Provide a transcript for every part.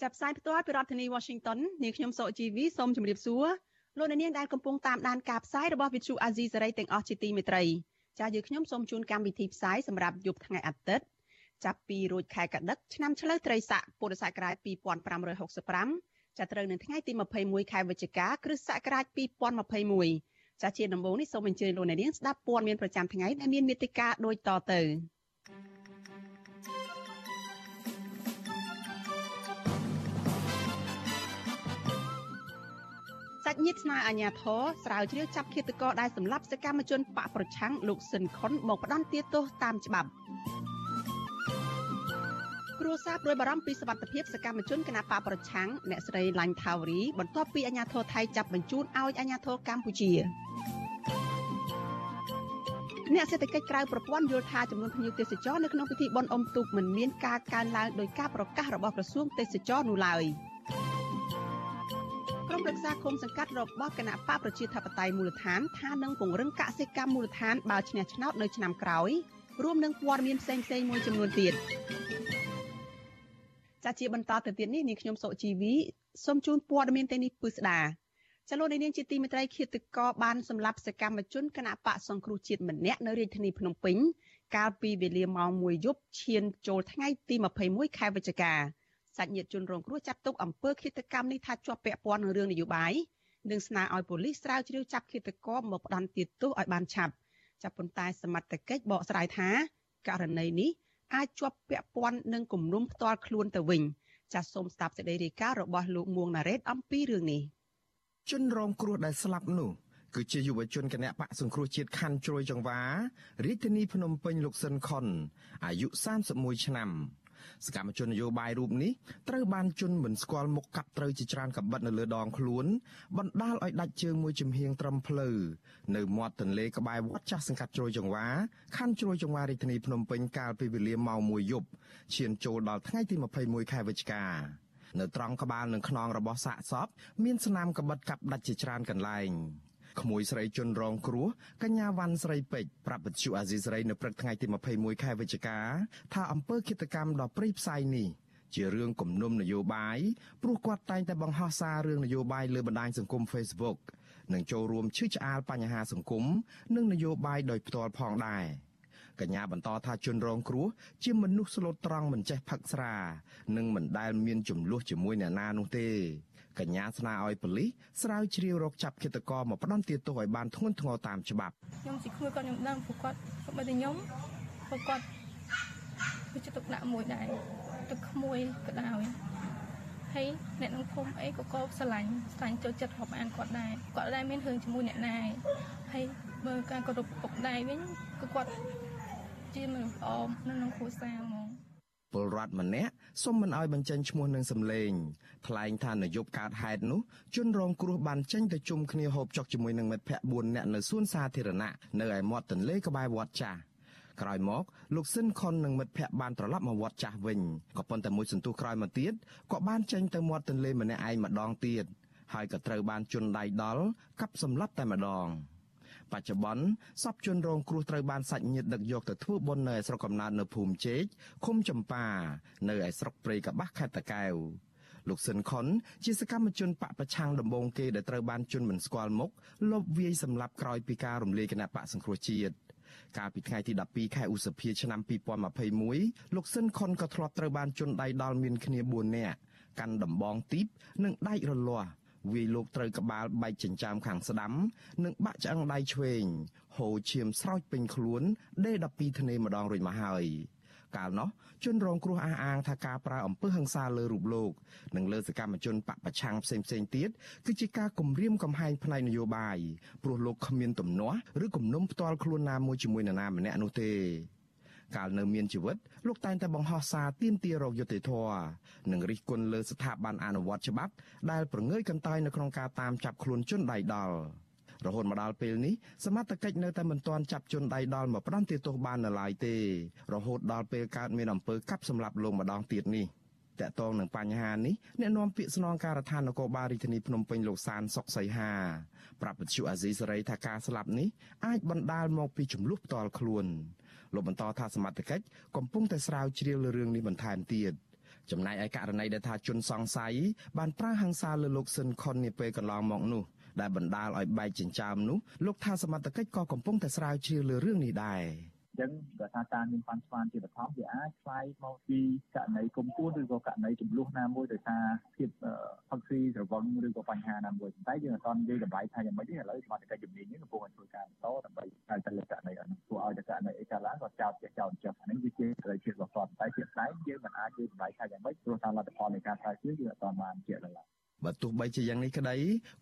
ចាប់ផ្សាយផ្ទាល់ពីរដ្ឋធានី Washington នាងខ្ញុំសកជីវីសូមជម្រាបសួរលោកអ្នកនាងដែលកំពុងតាមដានការផ្សាយរបស់ Vuthu Azizi Serai ទាំងអស់ជាទីមេត្រីចាស់យើងខ្ញុំសូមជូនកម្មវិធីផ្សាយសម្រាប់យប់ថ្ងៃអាទិត្យចាប់ពីរួចខែកដិកឆ្នាំឆ្លូវត្រីស័កពុរសករាជ2565ចាប់ត្រូវនៅថ្ងៃទី21ខែវិច្ឆិកាគ្រិស្តសករាជ2021ចាជាដំបូងនេះសូមអញ្ជើញលោកអ្នកនាងស្ដាប់ព័ត៌មានប្រចាំថ្ងៃដែលមានមេត្តាដូចតទៅ សាច់ញាតិស្នើអាជ្ញាធរស្រាវជ្រាវចាប់ឃាតករដែលសម្លាប់សកម្មជនបកប្រឆាំងលោកស៊ិនខុនមកផ្ដន្ទាទោសតាមច្បាប់គ្រួសារព្រួយបារម្ភពីសុវត្ថិភាពសកម្មជនគណបកប្រឆាំងអ្នកស្រីឡាញ់ថាវរីបន្ទាប់ពីអាជ្ញាធរថៃចាប់បញ្ជូនឲ្យអាជ្ញាធរកម្ពុជាអ្នកសេដ្ឋកិច្ចក្រៅប្រព័ន្ធយល់ថាចំនួនភ្ញៀវទេសចរនៅក្នុងពិធីបុណ្យអុំទូកមិនមានការកើនឡើងដោយការប្រកាសរបស់ក្រសួងទេសចរនោះឡើយក្រុ មប្រឹក្សាគុំសង្កាត់របស់គណៈបកប្រជាធិបតេយ្យមូលដ្ឋានថានឹងពង្រឹងកសិកម្មមូលដ្ឋានបើឈ្នះឆ្នោតនៅឆ្នាំក្រោយរួមនឹងព័ត៌មានផ្សេងៗមួយចំនួនទៀតចាជាបន្តទៅទៀតនេះនាងខ្ញុំសុជីវីសូមជូនព័ត៌មានទាំងនេះពឺស្ដាចលនានាងជាទីមេត្រីឃាតករបានសម្លាប់សកម្មជនគណៈបកសង្គ្រោះជាតិម្នាក់នៅរាជធានីភ្នំពេញកាលពីវេលាម៉ោង1យប់ឈានចូលថ្ងៃទី21ខែវិច្ឆិកា សាច់ញាតិជនរងគ្រោះចាត់ទុកអំពើឃាតកម្មនេះថាជាប់ពាក់ព័ន្ធនឹងរឿងនយោបាយនិងស្នើឲ្យប៉ូលីសស្រាវជ្រាវចាប់ឃាតករមកផ្ដន្ទាទោសឲ្យបានឆាប់ចាប់ប៉ុន្តែសមត្ថកិច្ចបកស្រាយថាករណីនេះអាចជាប់ពាក់ព័ន្ធនឹងគំនុំផ្ទាល់ខ្លួនទៅវិញចាសសូមស្ដាប់សេចក្តីរាយការណ៍របស់លោកមួងណារ៉េតអំពីរឿងនេះជនរងគ្រោះដែលស្លាប់នោះគឺជាយុវជនគណៈបកសង្គ្រោះជាតិខណ្ឌជ្រោយចង្វារាជធានីភ្នំពេញលោកស៊ិនខុនអាយុ31ឆ្នាំ សកម្មជននយោបាយរូបនេះត្រូវបានជន់មិនស្គាល់មុខកាប់ត្រូវជាច្រើនកបិតនៅលើដងខ្លួនបណ្ដាលឲ្យដាច់ជើងមួយចំហៀងត្រឹមភ្លៅនៅមាត់ទន្លេក្បែរវត្តចាស់សង្កាត់ជ្រោយចង្វាខណ្ឌជ្រោយចង្វារាជធានីភ្នំពេញកាលពីវេលាម៉ោង1យប់ឈានចូលដល់ថ្ងៃទី21ខែវិច្ឆិកានៅត្រង់ក្បាលនិងខ្នងរបស់សាកសពមានស្នាមកបិតកាប់ដាច់ជាច្រើនកន្លែង ក្មួយស្រីជន់រងគ្រោះកញ្ញាវ៉ាន់ស្រីពេជ្រប្រាប់វិទ្យុអាស៊ីសេរីនៅព្រឹកថ្ងៃទី21ខែវិច្ឆិកាថាអំពើឃាតកម្មដ៏ព្រៃផ្សៃនេះជារឿងគំនុំនយោបាយព្រោះគាត់តែងតែបង្ហោះសាររឿងនយោបាយលើបណ្ដាញសង្គម Facebook និងចូលរួមឈឺឆ្អាលបញ្ហាសង្គមនិងនយោបាយដោយផ្ទាល់ផងដែរកញ្ញាបន្តថាជនរងគ្រោះជាមនុស្សស្លូតត្រង់មិនចេះផឹកស្រា និងមិនដែលមានចំនួនជាមួយអ្នកណានោះទេ កញ្ញាស្នើឲ្យប៉ូលីសស្រាវជ្រាវរកចាប់ឃាតករមកផ្ដន្ទាទោសឲ្យបានធ្ងន់ធ្ងរតាមច្បាប់ខ្ញុំស៊ីគ្មួយគាត់ខ្ញុំដឹងព្រោះគាត់គាត់បើតែខ្ញុំព្រោះគាត់គឺជាទុកដាក់មួយដែរទឹកក្មួយក៏ដោយហើយអ្នកក្នុងភូមិអីក៏ក៏ស្រឡាញ់ស្រឡាញ់ចូលចិត្តរាប់អានគាត់ដែរគាត់ដែរមានរឿងជាមួយអ្នកណាហើយបើការគោរពពុកដែរវិញគឺគាត់ជាមនុស្សល្អនៅក្នុងគ្រួសារហ្មង ពលរដ្ឋម្នាក់សុំមិនអោយបញ្ចេញឈ្មោះនឹងសម្លេងថ្លែងថានយោបាយកើតហេតុនោះជនរងគ្រោះបានចេញទៅជុំគ្នាហូបចុកជាមួយនឹងមិត្តភ័ក្តិ4នាក់នៅសួនសាធារណៈនៅឯមាត់ទន្លេក្បែរវត្តចាស់ក្រោយមកលោកស៊ិនខុននិងមិត្តភ័ក្តិបានត្រឡប់មកវត្តចាស់វិញក៏ប៉ុន្តែមួយសន្ទុះក្រោយមកទៀតក៏បានចេញទៅមាត់ទន្លេម្នាក់ឯងម្ដងទៀតហើយក៏ត្រូវបានជន់ដៃដល់កាប់សម្លាប់តែម្ដង។ បច្ចុប្បន្នសពជនរងគ្រោះត្រូវបានសាច់ញាតិដឹកយកទៅធ្វើបុណ្យនៅឯស្រុកកំណើតនៅភូមិជែកឃុំចម្ប៉ានៅឯស្រុកព្រៃកបាស់ខេត្តតាកែវលោកស៊ិនខុនជាសកម្មជនបកប្រឆាំងដំបងគេដែលត្រូវបានជន់មិនស្គាល់មុខលបវាយសម្លាប់ក្រោយពីការរំលាយគណៈបកសង្គ្រោះជាតិកាលពីថ្ងៃទី12ខែឧសភាឆ្នាំ2021លោកស៊ិនខុនក៏ធ្លាប់ត្រូវបានជន់ដៃដល់មានគ្នា4នាក់កាន់ដំបងទីបនិងដែករលាស់ វាយលោកត្រូវក្បាលបែកចិញ្ចើមខាងស្ដាំ និងបាក់ឆ្អឹងដៃឆ្វេងហូរឈាមស្រោចពេញខ្លួនដេ12ធ្នេម្ដងរួចមកហើយកាលនោះជនរងគ្រោះអះអាងថាការប្រើអំពើហិង្សាលើរូបលោកនិងលើសកម្មជនបពប្រឆាំងផ្សេងផ្សេងទៀតគឺជាការគំរាមកំហែងផ្នែកនយោបាយព្រោះលោកគ្មានទំនាស់ឬគំនុំផ្ទាល់ខ្លួនណាមួយជាមួយនរណាម្នាក់នោះទេ កាលនៅមានជីវិតលោកតែងតែបង្ហោះសារទាមទាររកយុត្តិធម៌និងរិះគន់លើស្ថាប័នអនុវត្តច្បាប់ដែលប្រងើយកន្តើយនៅក្នុងការតាមចាប់ខ្លួនជនដៃដល់រហូតមកដល់ពេលនេះសមត្ថកិច្ចនៅតែមិនទាន់ចាប់ជនដៃដល់មកផ្ដន្ទាទោសបាននៅឡើយទេ រហូតដល់ពេលកើតមានអំពើកាប់សម្លាប់លោកម្ដងទៀតនេះតកតងនឹងបញ្ហានេះអ្នកនាំពាក្យស្នងការដ្ឋាននគរបាលរាជធានីភ្នំពេញលោកសានសុកសីហាប្រាប់វិទ្យុអាស៊ីសេរីថាការស្លាប់នេះអាចបណ្ដាលមកពីចំនួនផ្ទាល់ខ្លួន លោកបន្តថាសមត្ថកិច្ចកំពុងតែស្រាវជ្រាវលើរឿងនេះបន្ថែមទៀតចំណែកឯករណីដែលថាជនសង្ស័យបានប្រើហិង្សាលើលោកស៊ិនខុននាពេលកន្លងមកនោះដែលបណ្ដាលឲ្យបែកចិញ្ចើមនោះលោកថាសមត្ថកិច្ចក៏កំពុងតែស្រាវជ្រាវលើរឿងនេះដែរ ចឹងបើថាការមានប៉ាន់ស្មានជាបឋមវាអាចខ្លាយមកពីករណីគុំពួនឬក៏ករណីចំនួនណាមួយដោយសារភាពផឹកស៊ីស្រវឹងឬក៏បញ្ហាណាមួយតែយើងអត់និយាយតម្លៃថាយ៉ាងម៉េចទេឥឡូវសមត្ថកិច្ចជំនាញនេះកំពុងតែធ្វើការបន្តដើម្បីឲ្យតែលើករណីហ្នឹងព្រោះឲ្យតែករណីអីកើតឡើងក៏ចោទចេះចោទចឹងអានេះវាជាត្រូវជារបស់គាត់តែជាស្ដែងយើងមិនអាចនិយាយតម្លៃថាយ៉ាងម៉េចព្រោះតាមលទ្ធផលនៃការស្រាវជ្រាវយើងអត់បានជាក់ឡើយបើទោះបីជាយ៉ាងនេះក្តី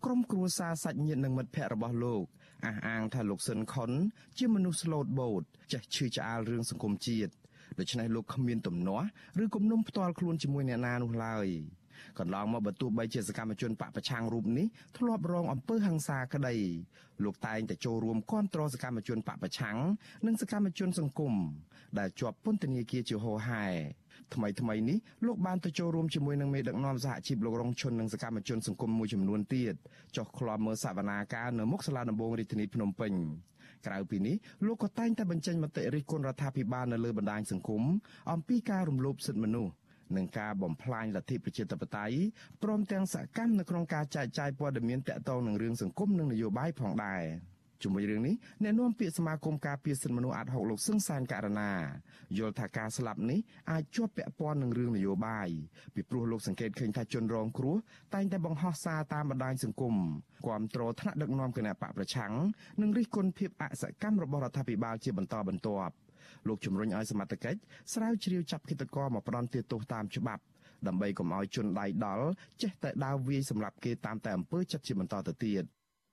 ក្រុមគ្រួសារសាច់ញាតិនិងមិត្តភ័ក្តិរបស់លោក អះអាងថាលោកស៊ិនខុនជាមនុស្សស្លូតបូតចេះឈឺឆ្អាលរឿងសង្គមជាតិដូច្នេះលោកគ្មានទំនាស់ឬគំនុំផ្ទាល់ខ្លួនជាមួយអ្នកណានោះឡើយកន្លងមកបើទោះបីជាសកម្មជនបកប្រឆាំងរូបនេះធ្លាប់រងអំពើហិង្សាក្តីលោកតែងតែចូលរួមគាំទ្រសកម្មជនបកប្រឆាំងនិងសកម្មជនសង្គមដែលជាប់ពន្ធនាគារជាហោហែ ថ្មីថ្មីនេះលោកបានទៅចូលរួមជាមួយនឹងមេដឹកនាំសហជីពលោករងឈុននិងសកម្មជនសង្គមមួយចំនួនទៀតចុះក្លំមើលសវនាការនៅមុខសាលាដំបងរាជធានីភ្នំពេញក្រៅពីនេះលោកក៏តែងតែបញ្ចេញមតិរិះគន់រដ្ឋាភិបាលនៅលើបណ្ដាញសង្គមអំពីការរំលោភសិទ្ធិមនុស្សនិងការបំផ្លាញលទ្ធិប្រជាធិបតេយ្យព្រមទាំងសកម្មនៅក្នុងការចែកចាយព័ត៌មានតាក់ទងនឹងរឿងសង្គមនិងនយោបាយផងដែរ ជាមួយរឿងនេះអ្នកនាំពាក្យសមាគមការពារសិទ្ធិមនុស្សអាត់ហុកលោកសឹងសានករណាយល់ថាការស្លាប់នេះអាចជាប់ពាក់ព័ន្ធនឹងរឿងនយោបាយពីព្រោះលោកសង្កេតឃើញថាជនរងគ្រោះតែងតែបង្ហោះសារតាមបណ្ដាញសង្គមគាំទ្រថ្នាក់ដឹកនាំគណៈបកប្រឆាំងនិងរិះគន់ភាពអសកម្មរបស់រដ្ឋាភិបាលជាបន្តបន្ទាប់លោកជំរុញឲ្យសមត្ថកិច្ចស្រាវជ្រាវចាប់គិតកោមកផ្ដន់ទោសតាមច្បាប់ដើម្បីកុំឲ្យជនដៃដល់ចេះតែដើរវាយសម្រាប់គេតាមតែអំពើចិត្តជាបន្តទៅទៀត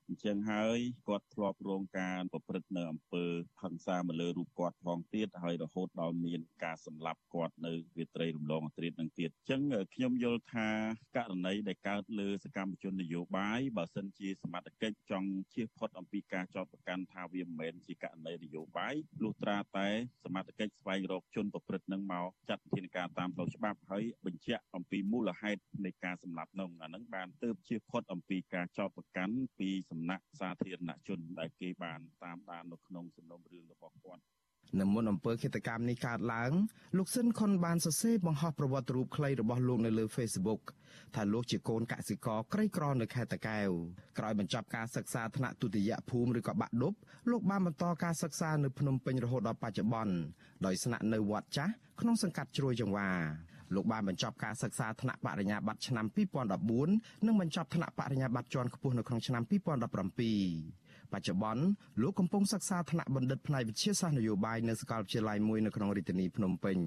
អញ្ចឹងហើយគាត់ធ្លាប់រងការប្រព្រឹត្តនៅអំពើហិង្សាមកលើរូបគាត់ផងទៀតហើយរហូតដល់មានការសម្លាប់គាត់នៅវាត្រីរំលងអត្រាតនឹងទៀតអញ្ចឹងខ្ញុំយល់ថាករណីដែលកើតលើសកម្មជននយោបាយបើសិនជាសមត្ថកិច្ចចង់ជៀសផុតអំពីការចោទប្រកាន់ថាវាមិនមែនជាករណីនយោបាយលុះត្រាតែសមត្ថកិច្ចស្វែងរកជនប្រព្រឹត្តនឹងមកចាត់វិធានការតាមផ្លូវច្បាប់ហើយបញ្ជាក់អំពីមូលហេតុនៃការសម្លាប់នោះអានឹងបានទើបជៀសផុតអំពីការចោទប្រកាន់ពីសំណាក់សាធារណជនដែលគេបានតាមដាននៅក្នុងសំណុំរឿងរបស់គាត់នៅមុនអំពើឃាតកម្មនេះកើតឡើងលោកស៊ិនខុនបានសរសេរបង្ហោះប្រវត្តិរូបខ្លីរបស់លោកនៅលើ Facebook ថាលោកជាកូនកសិករក្រីក្រនៅខេត្តតាកែវក្រោយបញ្ចប់ការសិក្សាថ្នាក់ទុតិយភូមិឬក៏បាក់ឌុបលោកបានបន្តការសិក្សានៅភ្នំពេញរហូតដល់បច្ចុប្បន្នដោយស្នាក់នៅវត្តចាស់ក្នុងសង្កាត់ជ្រោយចង្វា លោកបានបញ្ចប់ការសិក្សាថ្នាក់បរិញ្ញាបត្រឆ្នាំ2014និងបញ្ចប់ថ្នាក់បរិញ្ញាបត្រជាន់ខ្ពស់នៅក្នុងឆ្នាំ2017បច្ចុប្បន្នលោកកំពុងសិក្សាថ្នាក់បណ្ឌិតផ្នែកវិទ្យាសាស្ត្រនយោបាយនៅសាកលវិទ្យាល័យមួយនៅក្នុងរាជធានីភ្នំពេញ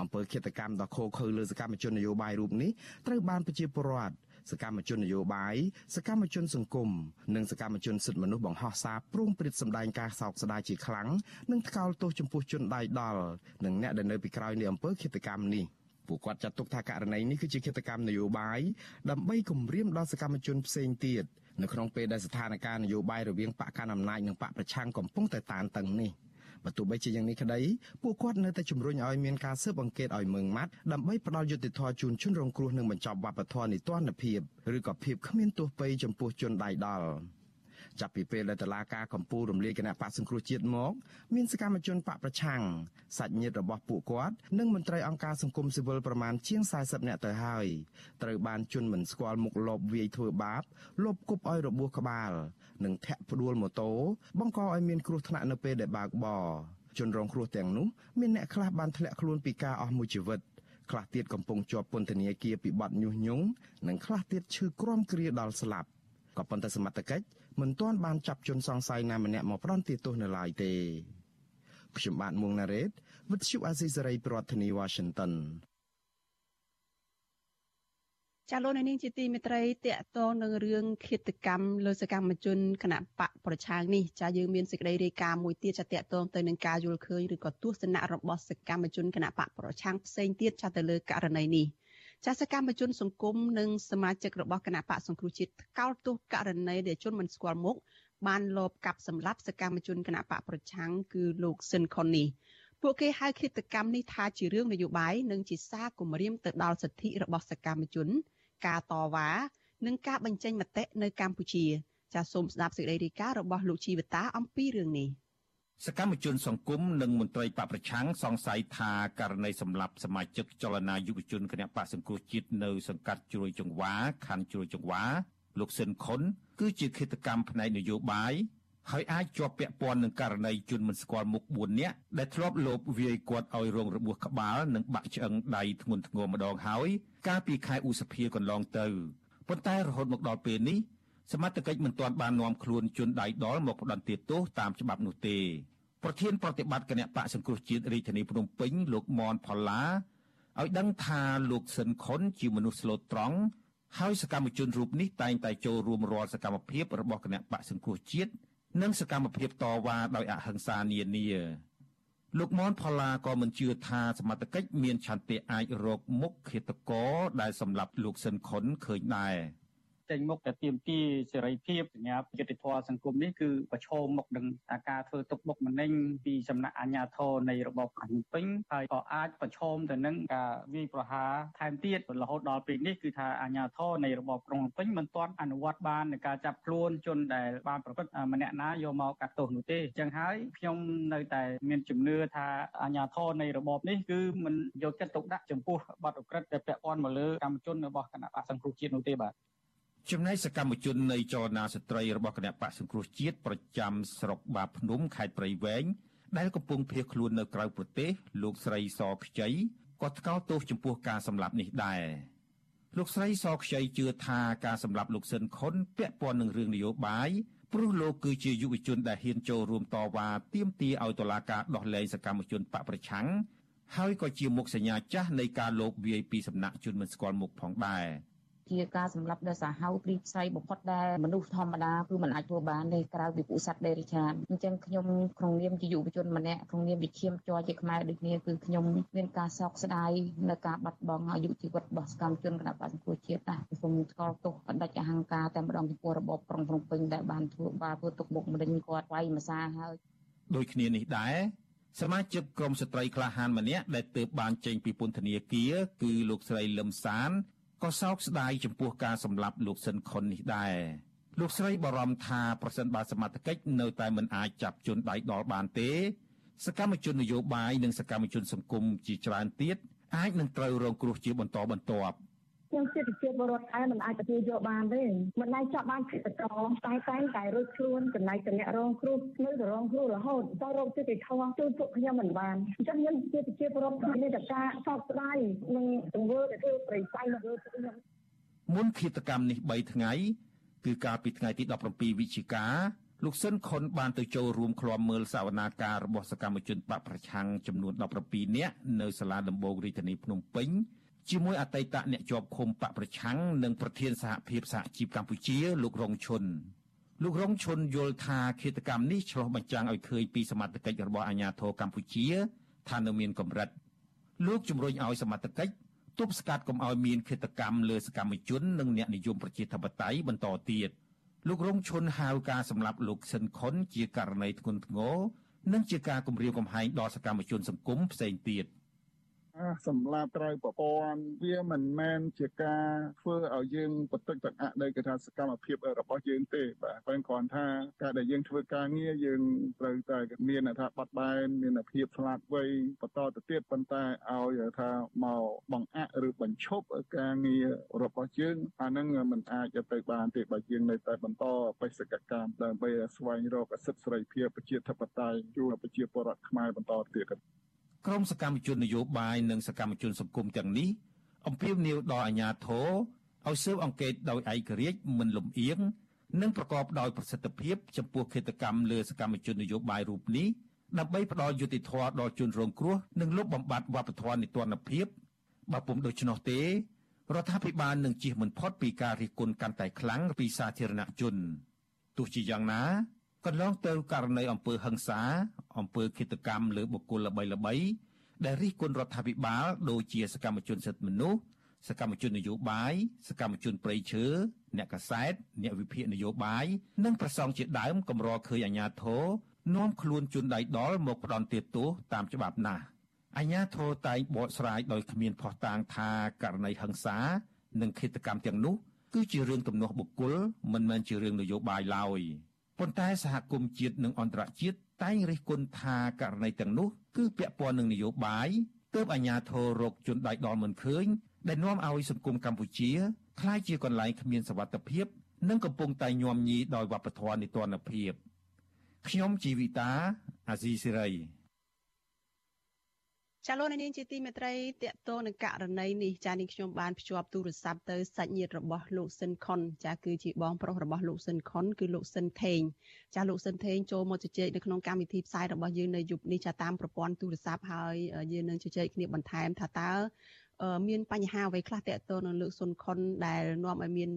អំពើឃាតកម្មដ៏ឃោរឃៅលើសកម្មជននយោបាយរូបនេះត្រូវបានប្រជាពលរដ្ឋ សកម្មជននយោបាយសកម្មជនសង្គមនិងសកម្មជនសិទ្ធិមនុស្សបង្ហោះសារព្រមព្រៀតសម្ដែងការសោកស្ដាយជាខ្លាំងនិងថ្កោលទោសចំពោះជនដៃដល់និងអ្នកដែលនៅពីក្រោយនៃអំពើឃាតកម្មនេះពួកគាត់ចាត់ទុកថាករណីនេះគឺជាឃាតកម្មនយោបាយដើម្បីគំរាមដល់សកម្មជនផ្សេងទៀតនៅក្នុងពេលដែលស្ថានភាពនយោបាយរវាងបកកណ្ដាលអំណាចនិងបកប្រឆាំងកំពុងតែតានតឹងនេះ។ បើទោះបីជាយ៉ាងនេះក្តីពួកគាត់នៅតែជំរុញឲ្យមានការស៊ើបអង្កេតឲ្យម៉ឺងម៉ាត់ដើម្បីផ្ដល់យុត្តិធម៌ជូនជនរងគ្រោះនិងបញ្ចប់វប្បធម៌នីតិរដ្ឋភាពឬក៏ភាពគ្មានទោសពៃចំពោះជនដៃដល់ ចាប់ពីពេលដែលតឡាការកម្ពុជារំលាយគណៈបកសង្គ្រោះជាតិមកមានសកម្មជនបកប្រឆាំងសាច់ញាតិរបស់ពួកគាត់និងមន្ត្រីអង្គការសង្គមស៊ីវិលប្រមាណជាង40នាក់ទៅហើយត្រូវបានជន់មិនស្គាល់មុខលបវាយធ្វើបាបលបគប់ឲ្យរបួសក្បាល និងធាក់ផ្ដួលម៉ូតូបង្កឲ្យមានគ្រោះថ្នាក់នៅពេលដែលបើកបរជនរងគ្រោះទាំងនោះមានអ្នកខ្លះបានធ្លាក់ខ្លួនពីការអស់មួយជីវិតខ្លះទៀតកំពុងជាប់ពន្ធនាគារពីបទញុះញង់និងខ្លះទៀតឈឺក្រំគ្រាដល់ស្លាប់ក៏ប៉ុន្តែសមត្ថកិច្ច មិនទាន់បានចាប់ជនសង្ស័យណាម្នាក់មកផ្ដន្ទាទោសនៅឡើយទេខ្ញុំបាទមួងណារ៉េត With you Azizi Saray ប្រធានាទី Washington ចាលោកនាងជាទីមេត្រីតកតងនឹងរឿងឃាតកម្មលើសកម្មជនគណៈបកប្រឆាំងនេះចាយើងមានសេចក្តីរាយការណ៍មួយទៀតចាតកតងទៅនឹងការយល់ឃើញឬក៏ទស្សនៈរបស់សកម្មជនគណៈបកប្រឆាំងផ្សេងទៀតចាទៅលើករណីនេះ ចាសកម្មជនសង្គមនិងសមាជិករបស់គណៈបកសង្គ្រោះជាតិកោតទោសករណីដែលជនមិនស្គាល់មុខបានលបកាប់សម្លាប់សកម្មជនគណៈបកប្រឆាំងគឺលោកស៊ិនខុននេះពួកគេហៅឃាតកម្មនេះថាជារឿងនយោបាយនិងជាសារគំរាមទៅដល់សិទ្ធិរបស់សកម្មជន ការតវ៉ានិងការបញ្ចេញមតិនៅកម្ពុជាចាសសូមស្ដាប់សេចក្តីរាយការណ៍របស់លោកជីវតាអំពីរឿងនេះ សកម្មជនសង្គមនិងមន្ត្រីបកប្រឆាំងសង្ស័យថាករណីសម្លាប់សមាជិកចលនាយុវជនគណៈបកសង្គ្រោះជាតិនៅសង្កាត់ជ្រោយចង្វាខណ្ឌជ្រោយចង្វាលោកស៊ិនខុនគឺជាឃាតកម្មផ្នែកនយោបាយហើយអាចជាប់ពាក់ព័ន្ធនឹងករណីជនមិនស្គាល់មុខ4នាក់ដែលធ្លាប់លបវាយគាត់ឲ្យរងរបួសក្បាលនិងបាក់ឆ្អឹងដៃធ្ងន់ធ្ងរម្ដងហើយកាលពីខែឧសភាកន្លងទៅប៉ុន្តែរហូតមកដល់ពេលនេះសមត្ថកិច្ចមិនទាន់បាននាំខ្លួនជនដៃដល់មកផ្ដន្ទាទោសតាមច្បាប់នោះទេ ប្រធានប្រតិបត្តិគណៈបកសង្គ្រោះជាតិរាជធានីភ្នំពេញលោកមនផល្លាឲ្យដឹងថាលោកស៊ិនខុនជាមនុស្សស្លូតត្រង់ហើយសកម្មជនរូបនេះតែងតែចូលរួមរាល់សកម្មភាពរបស់គណៈបកសង្គ្រោះជាតិនិងសកម្មភាពតវ៉ាដោយអហិង្សានានាលោកមនផល្លាក៏មិនជឿថាសមត្ថកិច្ចមានឆន្ទៈអាចរកមុខឃាតករដែលសម្លាប់លោកស៊ិនខុនឃើញដែរ។ ចេញមុខតែទាមទារសេរីភាពសញ្ញាយុត្តិធម៌សង្គមនេះគឺប្រឈមមុខនឹងការធ្វើទុកបុកម្នេញពីសំណាក់អាជ្ញាធរនៃរបបភ្នំពេញហើយក៏អាចប្រឈមទៅនឹងការវាយប្រហារថែមទៀតរហូតដល់ពេលនេះគឺថាអាជ្ញាធរនៃរបបក្រុងភ្នំពេញមិនទាន់អនុវត្តបាននៃការចាប់ខ្លួនជនដែលបានប្រព្រឹត្តម្នាក់ណាយកមកកាត់ទោសនោះទេអញ្ចឹងហើយខ្ញុំនៅតែមានជំនឿថាអាជ្ញាធរនៃរបបនេះគឺមិនយកចិត្តទុកដាក់ចំពោះបទអក្រិតដែលពាក់ព័ន្ធមកលើកម្មជនរបស់គណៈបកសង្គ្រោះជាតិនោះទេបាទ ចំណែកសកម្មជននៃចលនាស្ត្រីរបស់គណៈបកសង្គ្រោះជាតិប្រចាំស្រុកបាភ្នំខេត្តព្រៃវែងដែលកំពុងភៀសខ្លួននៅក្រៅប្រទេសលោកស្រីសខ្ចីក៏ថ្កោលទោសចំពោះការសម្លាប់នេះដែរលោកស្រីសខ្ចីជឿថាការសម្លាប់លោកស៊ិនខុនពាក់ព័ន្ធនឹងរឿងនយោបាយព្រោះលោកគឺជាយុវជនដែលហ៊ានចូលរួមតវ៉ាទាមទារឲ្យតុលាការដោះលែងសកម្មជនបកប្រឆាំងហើយក៏ជាមុខសញ្ញាចាស់នៃការលោបវាយពីសំណាក់ជនមិនស្គាល់មុខផងដែរ។ ជាការសម្លាប់ដ៏សាហាវព្រីផ្សៃបំផុតដែលមនុស្សធម្មតាគឺមិនអាចធ្វើបានទេក្រៅពីពួកសត្វដេរិឆានអញ្ចឹងខ្ញុំក្នុងនាមជាយុវជនម្នាក់ក្នុងនាមជាឈាមជ័រជាខ្មែរដូចគ្នាគឺខ្ញុំមានការសោកស្ដាយនៅការបាត់បង់អាយុជីវិតរបស់សកម្មជនគណបក្សសង្គ្រោះជាតិណាសូមថ្កោលទោសអតីតអហង្ការតែម្ដងចំពោះរបបក្រុងភ្នំពេញដែលបានធ្វើបាបធ្វើទុកបុកម្នេញគាត់វាយម្សាហើយដូចគ្នានេះដែរសមាជិកក្រុមស្ត្រីក្លាហានម្នាក់ដែលទើបបានចេញពីពន្ធនាគារគឺលោកស្រីលឹមសាន ក៏សោកស្ដាយចំពោះការសម្លាប់លោកស៊ិនខុននេះដែរលោកស្រីបារម្ភថាប្រសិនបើសមត្ថកិច្ចនៅតែមិនអាចចាប់ជនដៃដល់បានទេ សកម្មជននយោបាយនិងសកម្មជនសង្គមជាច្រើនទៀតអាចនឹងត្រូវរងគ្រោះជាបន្តបន្ទាប់ ខ្ញុំជាប្រជាពលរដ្ឋឯមិនអាចទទួលយកបានទេមិនអាចចាប់បានចិត្តតតែតែតែរួចខ្លួនចំណែកតំណរងគ្រោះនៅតែរងគ្រោះរហូតទៅរកចិត្តធម៌ជួយពួកខ្ញុំមិនបានអញ្ចឹងខ្ញុំជាប្រជាពលរដ្ឋមានតែការសោកស្ដាយនឹងទង្វើដែលធ្វើប្រៃស័យមកលើខ្ញុំមុនឃាតកម្មនេះ3ថ្ងៃគឺកាលពីថ្ងៃទី17វិច្ឆិកាលោកស៊ិនខុនបានទៅចូលរួមឃ្លាំមើលសវនាការរបស់សកម្មជនបកប្រឆាំងចំនួន17នាក់នៅសាលាដំបងរាជធានីភ្នំពេញ ជាមួយអតីតអ្នកជាប់ឃុំបកប្រឆាំងនិងប្រធានសហភាពសហជីពកម្ពុជាលោករងឈុនលោករងឈុនយល់ថាឃាតកម្មនេះឆ្លោះបញ្ចាំងឲ្យឃើញពីសមត្ថកិច្ចរបស់អាជ្ញាធរកម្ពុជាថានៅមានកម្រិតលោកជំរុញឲ្យសមត្ថកិច្ចទប់ស្កាត់កុំឲ្យមានឃាតកម្មលើសកម្មជននិងអ្នកនិយមប្រជាធិបតេយ្យបន្តទៀតលោករងឈុនហៅការសម្លាប់លោកស៊ិនខុនជាករណីធ្ងន់ធ្ងរនិងជាការគំរាមកំហែងដល់សកម្មជនសង្គមផ្សេងទៀត។ សម្រាប់ត្រូវប្រព័ន្ធវាមិនមែនជាការធ្វើឲ្យយើងបតិចតអនៃគេថាសកម្មភាពរបស់យើងទេបាទប៉ុន្តែគ្រាន់ថាការដែលយើងធ្វើការងារយើងត្រូវតែមានថាបាត់បែនមានភាពឆ្លាតវៃបន្តទៅទៀតប៉ុន្តែឲ្យថាមកបង្អាក់ឬបញ្ឈប់ការងាររបស់យើងអានឹងមិនអាចទៅបានទេបើយើងនៅតែបន្តបេសកកម្មដើម្បីស្វែងរកសិទ្ធិសេរីភាពប្រជាធិបតេយ្យជូនប្រជាពលរដ្ឋខ្មែរបន្តទៀត ក្រុមសកម្មជននយោបាយនិងសកម្មជនសង្គមទាំងនេះអំពាវនាវដល់អាជ្ញាធរឲ្យស៊ើបអង្កេតដោយឯករាជ្យមិនលំអៀងនិងប្រកបដោយប្រសិទ្ធភាពចំពោះឃាតកម្មលើសកម្មជននយោបាយរូបនេះដើម្បីផ្ដល់យុត្តិធម៌ដល់ជនរងគ្រោះនិងលុបបំបាត់វប្បធម៌នីតិរដ្ឋភាពបើពុំដូច្នោះទេរដ្ឋាភិបាលនឹងជៀសមិនផុតពីការរិះគន់កាន់តែខ្លាំងពីសាធារណជនទោះជាយ៉ាងណាកន្លងទៅករណីអំពើហិង្សា អំពើឃាតកម្មលើបុគ្គលល្បីៗដែលរិះគន់រដ្ឋាភិបាលដូចជាសកម្មជនសិទ្ធិមនុស្សសកម្មជននយោបាយសកម្មជនប្រៃឈើអ្នកកសែតអ្នកវិភាគនយោបាយនិងប្រសងជាដើមកម្រឃើញអាញាធរនាំខ្លួនជនដៃដល់មកផ្ដន់ទោសតាមច្បាប់ណាស់អាញាធរតែងបកស្រាយដោយគ្មានភ័ស្តុតាងថាករណីហិង្សា និងឃាតកម្មទាំងនោះគឺជារឿងទំនាស់បុគ្គលមិនមែនជារឿងនយោបាយឡើយប៉ុន្តែសហគមន៍ជាតិនិងអន្តរជាតិ តែងរិះគន់ថាករណីទាំងនោះគឺពាក់ព័ន្ធនឹងនយោបាយទើបអាញាធររកជនដៃដល់មិនឃើញដែលនាំឲ្យសង្គមកម្ពុជាក្លាយជាកន្លែងគ្មានសវត្ថិភាព និងកំពុងតែញោមញីដោយវប្បធម៌នីតិរដ្ឋភាពខ្ញុំជីវិតាអាស៊ីសេរី ចាលោកនាងជាទីមេត្រីតកតងនឹងករណីនេះចានេះខ្ញុំបានភ្ជាប់ទូរស័ព្ទទៅសាច់ញាតិរបស់លោកស៊ិនខុនចាគឺជាបងប្រុសរបស់លោកស៊ិនខុនគឺលោកស៊ិនថេងចាលោកស៊ិនថេងចូលមកជជែកនៅក្នុងកម្មវិធីផ្សាយរបស់យើងនៅយប់នេះចាតាមប្រព័ន្ធទូរស័ព្ទហើយយើងនឹងជជែកគ្នាបន្ថែមថាតើមានបញ្ហាអ្វីខ្លះតកតទៅនឹងលោកស៊ុនខុនដែលនាំឲ្យមាន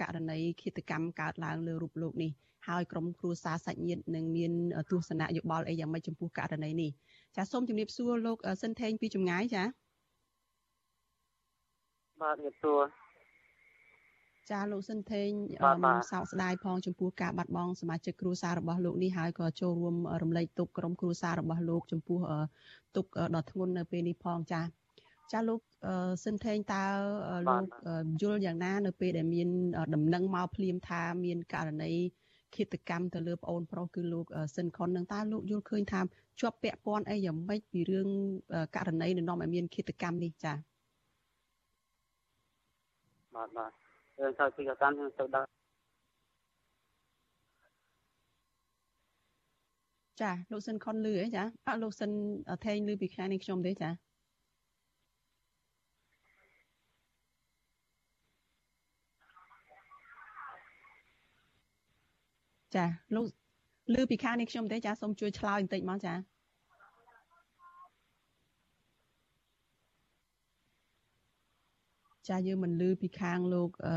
ករណីឃាតកម្មកើតឡើងលើរូបលោកនេះហើយក្រុមគ្រួសារសាច់ញាតិនឹងមានទស្សនៈយោបល់អីយ៉ាងម៉េចចំពោះករណីនេះ ចាសូមជំរាបសួរលោកសិនថេងពីចម្ងាយចាបាទជំរាបសួរចាលោកសិនថេងមកសោកស្ដាយផងចំពោះការបាត់បង់សមាជិកគ្រួសាររបស់លោកនេះហើយក៏ចូលរួមរំលែកទុក្ខក្រុមគ្រួសាររបស់លោកចំពោះទុក្ខដ៏ធ្ងន់នៅពេលនេះផងចាចាលោកសិនថេងតើលោកយល់យ៉ាងណា នៅពេលដែលមាន ដំណឹងមកភ្លាមថាមានករណី ឃាតកម្មទៅលើប្អូនប្រុសគឺលោកស៊ិនខុននឹងតើលោកយល់ឃើញថាជាប់ពាក់ព័ន្ធអីយ៉ាងម៉េចពីរឿងករណីនៅនាំឲ្យមានឃាតកម្មនេះចា៎បាទបាទរឿងទៅពីកម្មខ្ញុំទៅដល់ចាលោកស៊ិនខុនលឺអីចាអត់លោកស៊ិនថេងលឺពីខាងនេះខ្ញុំទេចា ចាលោកឮពីខាងនេះខ្ញុំទេចាសូមជួយឆ្លើយបន្តិចមកចាចាយើងមិនឮពីខាងលោកអឺ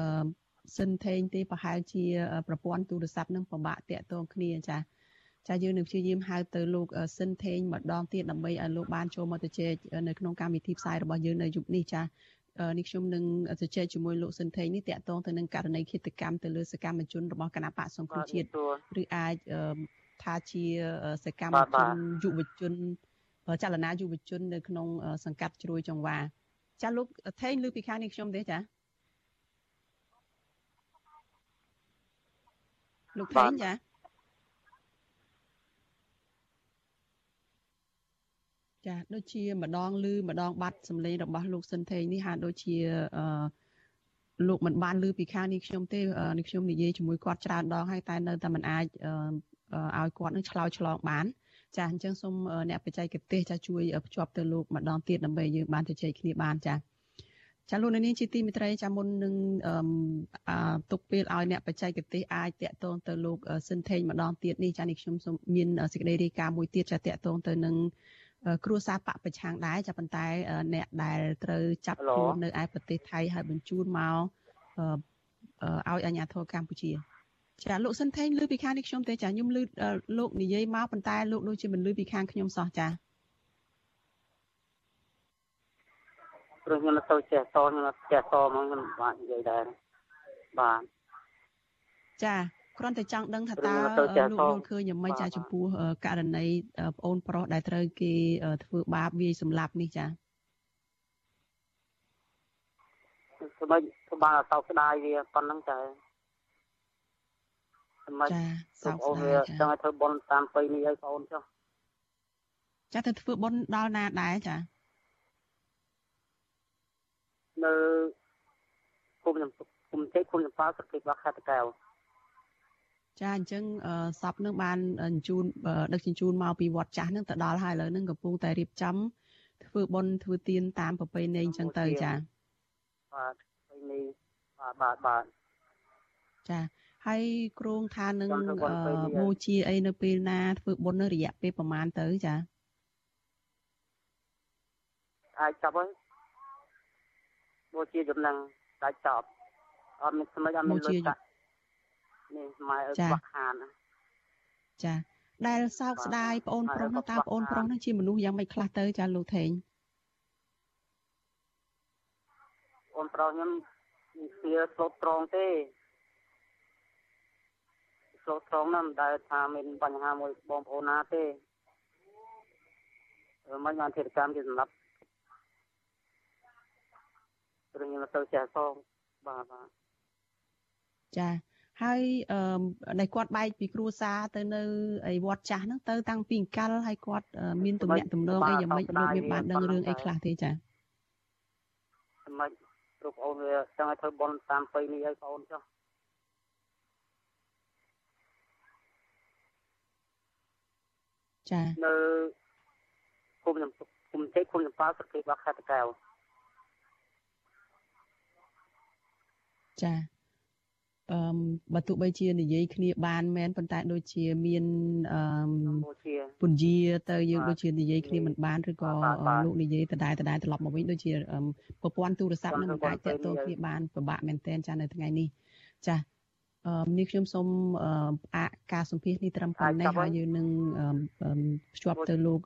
សិនថេងទេប្រហែលជា ប្រព័ន្ធទូរស័ព្ទនឹងពិបាកតាក់ទងគ្នាចាចាយើងនឹងព្យាយាមហៅទៅលោកសិនថេងម្ដងទៀតដើម្បីឲ្យលោកបានចូលមកទៅជែកនៅក្នុងកម្មវិធីផ្សាយរបស់យើងនៅយប់នេះចា នេះខ្ញុំនឹងជជែកជាមួយលោកសិនថេងនេះតាក់ទងទៅនឹងករណីឃាតកម្មទៅលើសកម្មជនរបស់គណៈបកសង្គ្រោះជាតិឬអាចថាជាសកម្មជនយុវជនចលនាយុវជន នៅក្នុង សង្កាត់ជ្រោយចង្វាចាលោកថេងលើពីខាងនេះខ្ញុំទេចាលោកថេងចា ចាដូចជាម្ដងឮម្ដងបាត់សម្លេងរបស់លោកសិនថេងនេះហាក់ដូចជាអឺលោកមិនបានឮពីខាងនេះខ្ញុំទេនេះខ្ញុំនិយាយជាមួយគាត់ច្រើនដងហើយតែនៅតែមិនអាចឲ្យគាត់នឹងឆ្លើយឆ្លងបាន ចាអញ្ចឹងសូមអ្នកបច្ចេកទេសចាជួយភ្ជាប់ទៅលោកម្ដងទៀតដើម្បីយើងបានជជែកគ្នាបានចាចាលោកនាងជាទីមេត្រីចាមុននឹងអឺទុកពេលឲ្យអ្នកបច្ចេកទេសអាចតាក់ទងទៅលោកសិនថេងម្ដងទៀតនេះចានេះខ្ញុំសូមមានសេចក្តីរាយការណ៍មួយទៀតចាតាក់ទងទៅនឹង គ្រួសារបកប្រឆាំងដែរចាប៉ុន្តែអ្នកដែលត្រូវចាប់ខ្លួននៅឯប្រទេសថៃហើយបញ្ជូនមកឲ្យអាជ្ញាធរកម្ពុជាចាលោកសិនថេងឮពីខាងនេះខ្ញុំទេចាខ្ញុំឮលោកនិយាយមកប៉ុន្តែលោកដូចជាមិនឮពីខាងខ្ញុំសោះចាព្រោះខ្ញុំទៅចេះតខ្ញុំចេះតមកខ្ញុំបាក់និយាយដែរបាទចា គ្រាន់តែចង់ដឹងថាតើលោកយល់ឃើញយ៉ាងម៉េចចាចំពោះករណីប្អូនប្រុសដែលត្រូវគេធ្វើបាបវាយសម្លាប់នេះចាសម្រាប់សម្បានសោកស្ដាយវាប៉ុណ្្នឹងចាសម្រាប់ចាសោកស្ដាយចង់ឲ្យធ្វើបុណ្យតាមពេលនេះឲ្យបងចុះចាទៅធ្វើបុណ្យដល់ណាដែរចានៅគុំខ្ញុំគុំទេគុំចំប៉ាស្រុកគេបោះខេត្តកែវ ចាអញ្ចឹងសពនឹងបានអញ្ជូនដឹកជញ្ជូនមកពីវត្តចាស់នឹងទៅដល់ហើយឥឡូវនឹងកំពុងតែរៀបចំធ្វើបុណ្យធ្វើទានតាមប្រពៃណីអញ្ចឹងទៅចាបាទប្រពៃណីបាទបាទបាទចាហើយគ្រោងថានឹងបូជាអីនៅពេលណាធ្វើបុណ្យនៅរយៈពេលប្រហែលទៅចាអាចចាប់ហើយបូជាចំណងដាច់ចប់អត់មានស្មិចអត់មានលុយកាក់ នេះម៉ែឲ្យខ្វះខានណាចាដែលសោកស្ដាយប្អូនប្រុសនោះតើប្អូនប្រុសនោះជាមនុស្សយ៉ាងម៉េចខ្លះទៅចាលោកថេងអូនប្រុសខ្ញុំវាស្លូតត្រង់ទេស្លូតត្រង់ណាស់មិនដែលថាមានបញ្ហាមួយបងប្អូនណាទេមិនបានធិរកម្មជាសម្រាប់ព្រោះខ្ញុំទៅចេះសងបាទបាទចា ហើយអឺដែលគាត់បែកពីគ្រួសារទៅនៅឯវត្តចាស់ហ្នឹងទៅតាំងពីកាលហើយគាត់មានទំនាក់ទំនងអីយ៉ាងម៉េចលោកមានបានដឹងរឿងអីខ្លះទេចាសម្រាប់ព្រោះបងអូនវាចង់ឲ្យធ្វើបន់តាមពៃនេះឲ្យបងអូនចុះចានៅគុំខ្ញុំគុំជ័យគុំចំប៉ាស្រុកគេបោះខេត្តតាកែវចា អឺបើទោះបីជានិយាយគ្នាបានមែនប៉ុន្តែដូចជាមានអឺពន្យាទៅយើងដូចជានិយាយគ្នាមិនបានឬក៏លោកនិយាយដដែលដដែលត្រឡប់មកវិញដូចជាប្រព័ន្ធទូរស័ព្ទនឹងអាចតាក់ទងគ្នាបានពិបាកមែនទែនចានៅថ្ងៃនេះចាអឺនេះខ្ញុំសូមផ្អាកការសម្ភាសនេះត្រឹមប៉ុណ្ណេះហើយយើងនឹងភ្ជាប់ទៅលោក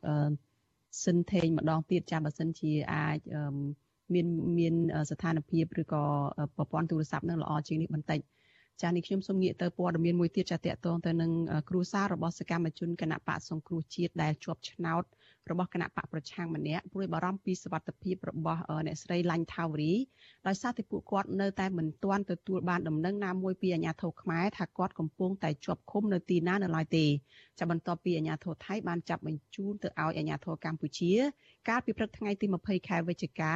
សិនថេងម្ដងទៀតចាបើសិនជាអាចមានមានស្ថានភាពឬក៏ប្រព័ន្ធទូរស័ព្ទនឹងល្អជាងនេះបន្តិច ចានេះខ្ញុំសូមងាកទៅព័ត៌មានមួយទៀតចាតកតងទៅនឹងគ្រួសាររបស់សកម្មជនគណៈបកសង្គ្រោះជាតិដែលជាប់ឆ្នោតរបស់គណៈបកប្រឆាំងម្នាក់ព្រួយបារម្ភពីសវត្ថភាពរបស់អ្នកស្រីឡាញ់ថាវរីដោយសារតែពួកគាត់នៅតែមិនទាន់ទទួលបានដំណឹងណាមួយពីអាជ្ញាធរខ្មែរថាគាត់កំពុងតែជាប់ឃុំនៅទីណានៅឡើយទេចាបន្ទាប់ពីអាជ្ញាធរថៃបានចាប់បញ្ជូនទៅឲ្យអាជ្ញាធរកម្ពុជា កាលពីព្រឹកថ្ងៃទី20ខែវិច្ឆិកា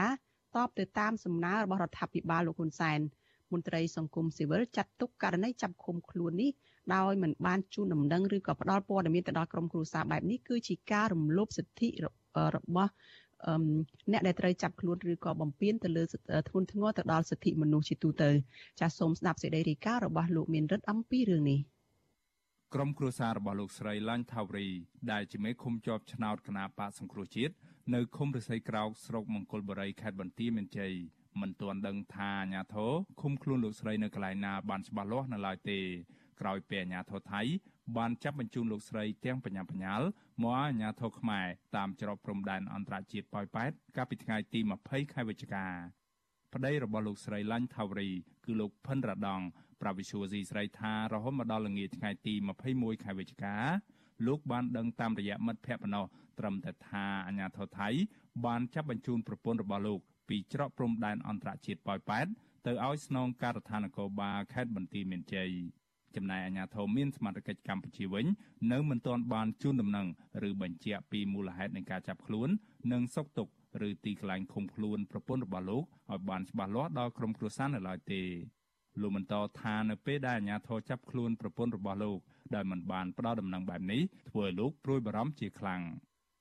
តបទៅតាមសំណើរបស់រដ្ឋាភិបាលលោកហ៊ុនសែន មន្ត្រីសង្គមស៊ីវិលចាត់ទុកករណីចាប់ឃុំខ្លួននេះដោយមិនបានជូនដំណឹងឬក៏ផ្ដល់ព័ត៌មានទៅដល់ក្រុមគ្រួសារបែបនេះគឺជាការរំលោភសិទ្ធិរបស់អ្នកដែលត្រូវចាប់ខ្លួនឬក៏បំពានទៅលើធ្ងន់ធ្ងរទៅដល់សិទ្ធិមនុស្សជាទូទៅចាសសូមស្ដាប់សេចក្តីរាយការណ៍របស់លោកមានរិទ្ធអំពីរឿងនេះក្រុមគ្រួសាររបស់លោកស្រីឡាញ់ថាវរីដែលជាមេឃុំជាប់ឆ្នោតគណៈបកសង្គ្រោះជាតិនៅឃុំរិស័យក្រោកស្រុកមង្គលបុរីខេត្តបន្ទាយមានជ័យ មិនទាន់ដឹងថាអាញាធរឃុំខ្លួនលោកស្រីនៅកន្លែងណាបានច្បាស់លាស់នៅឡើយទេក្រោយពេលអាញាធរថៃបានចាប់បញ្ជូនលោកស្រីទាំងបញ្ញាបញ្ញាលមកអាញាធរខ្មែរតាមច្រកព្រំដែនអន្តរជាតិប៉ោយប៉ែតកាលពីថ្ងៃទី20ខែវិច្ឆិកាប្តីរបស់លោកស្រីឡាញ់ថាវរីគឺលោកផិនរ៉ាដងប្រាវិសុវស៊ីស្រីថារហូតមកដល់ល្ងាចថ្ងៃទី21ខែវិច្ឆិកាលោកបានដឹងតាមរយៈមិត្តភ័ក្តិប៉ុណ្ណោះត្រឹមតែថាអាញាធរថៃបានចាប់បញ្ជូនប្រពន្ធរបស់លោក ពីច្រកព្រំដែនអន្តរជាតិប៉ោយប៉ែតទៅឲ្យស្នងការដ្ឋាននគរបាលខេត្តបន្ទាយមានជ័យចំណែកអាជ្ញាធរមានសមត្ថកិច្ចកម្ពុជាវិញនៅមិនទាន់បានជូនដំណឹងឬបញ្ជាក់ពីមូលហេតុនៃការចាប់ខ្លួន និងសុកទុកឬទីកន្លែងឃុំខ្លួនប្រពន្ធរបស់លោកឲ្យបានច្បាស់លាស់ដល់ក្រុមគ្រួសារនៅឡើយទេលោកបន្តថានៅពេលដែលអាជ្ញាធរចាប់ខ្លួនប្រពន្ធរបស់លោកដែលមិនបានផ្ដល់ដំណឹងបែបនេះធ្វើឲ្យលោកព្រួយបារម្ភជាខ្លាំង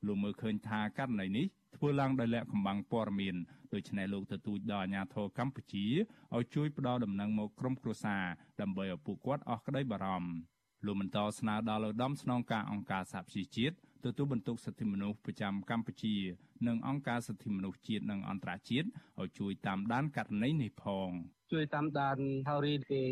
លោកមើលឃើញថាករណីនេះ ធ្វើឡើងដោយលក្ខខំបាំងព័ត៌មានដូច្នេះលោកទទូចដល់អាជ្ញាធរកម្ពុជាឲ្យជួយផ្ដល់ដំណឹងមកក្រុមគ្រួសារដើម្បីឲ្យពួកគាត់អស់ក្តីបារម្ភលោកបន្តស្នើដល់ឧត្តមស្នងការអង្គការសហប្រជាជាតិទទួលបន្ទុកសិទ្ធិមនុស្សប្រចាំកម្ពុជា និងអង្គការសិទ្ធិមនុស្សជាតិនិងអន្តរជាតិឲ្យជួយតាមដានករណីនេះផង ជួយតាមដានហើយរីគេ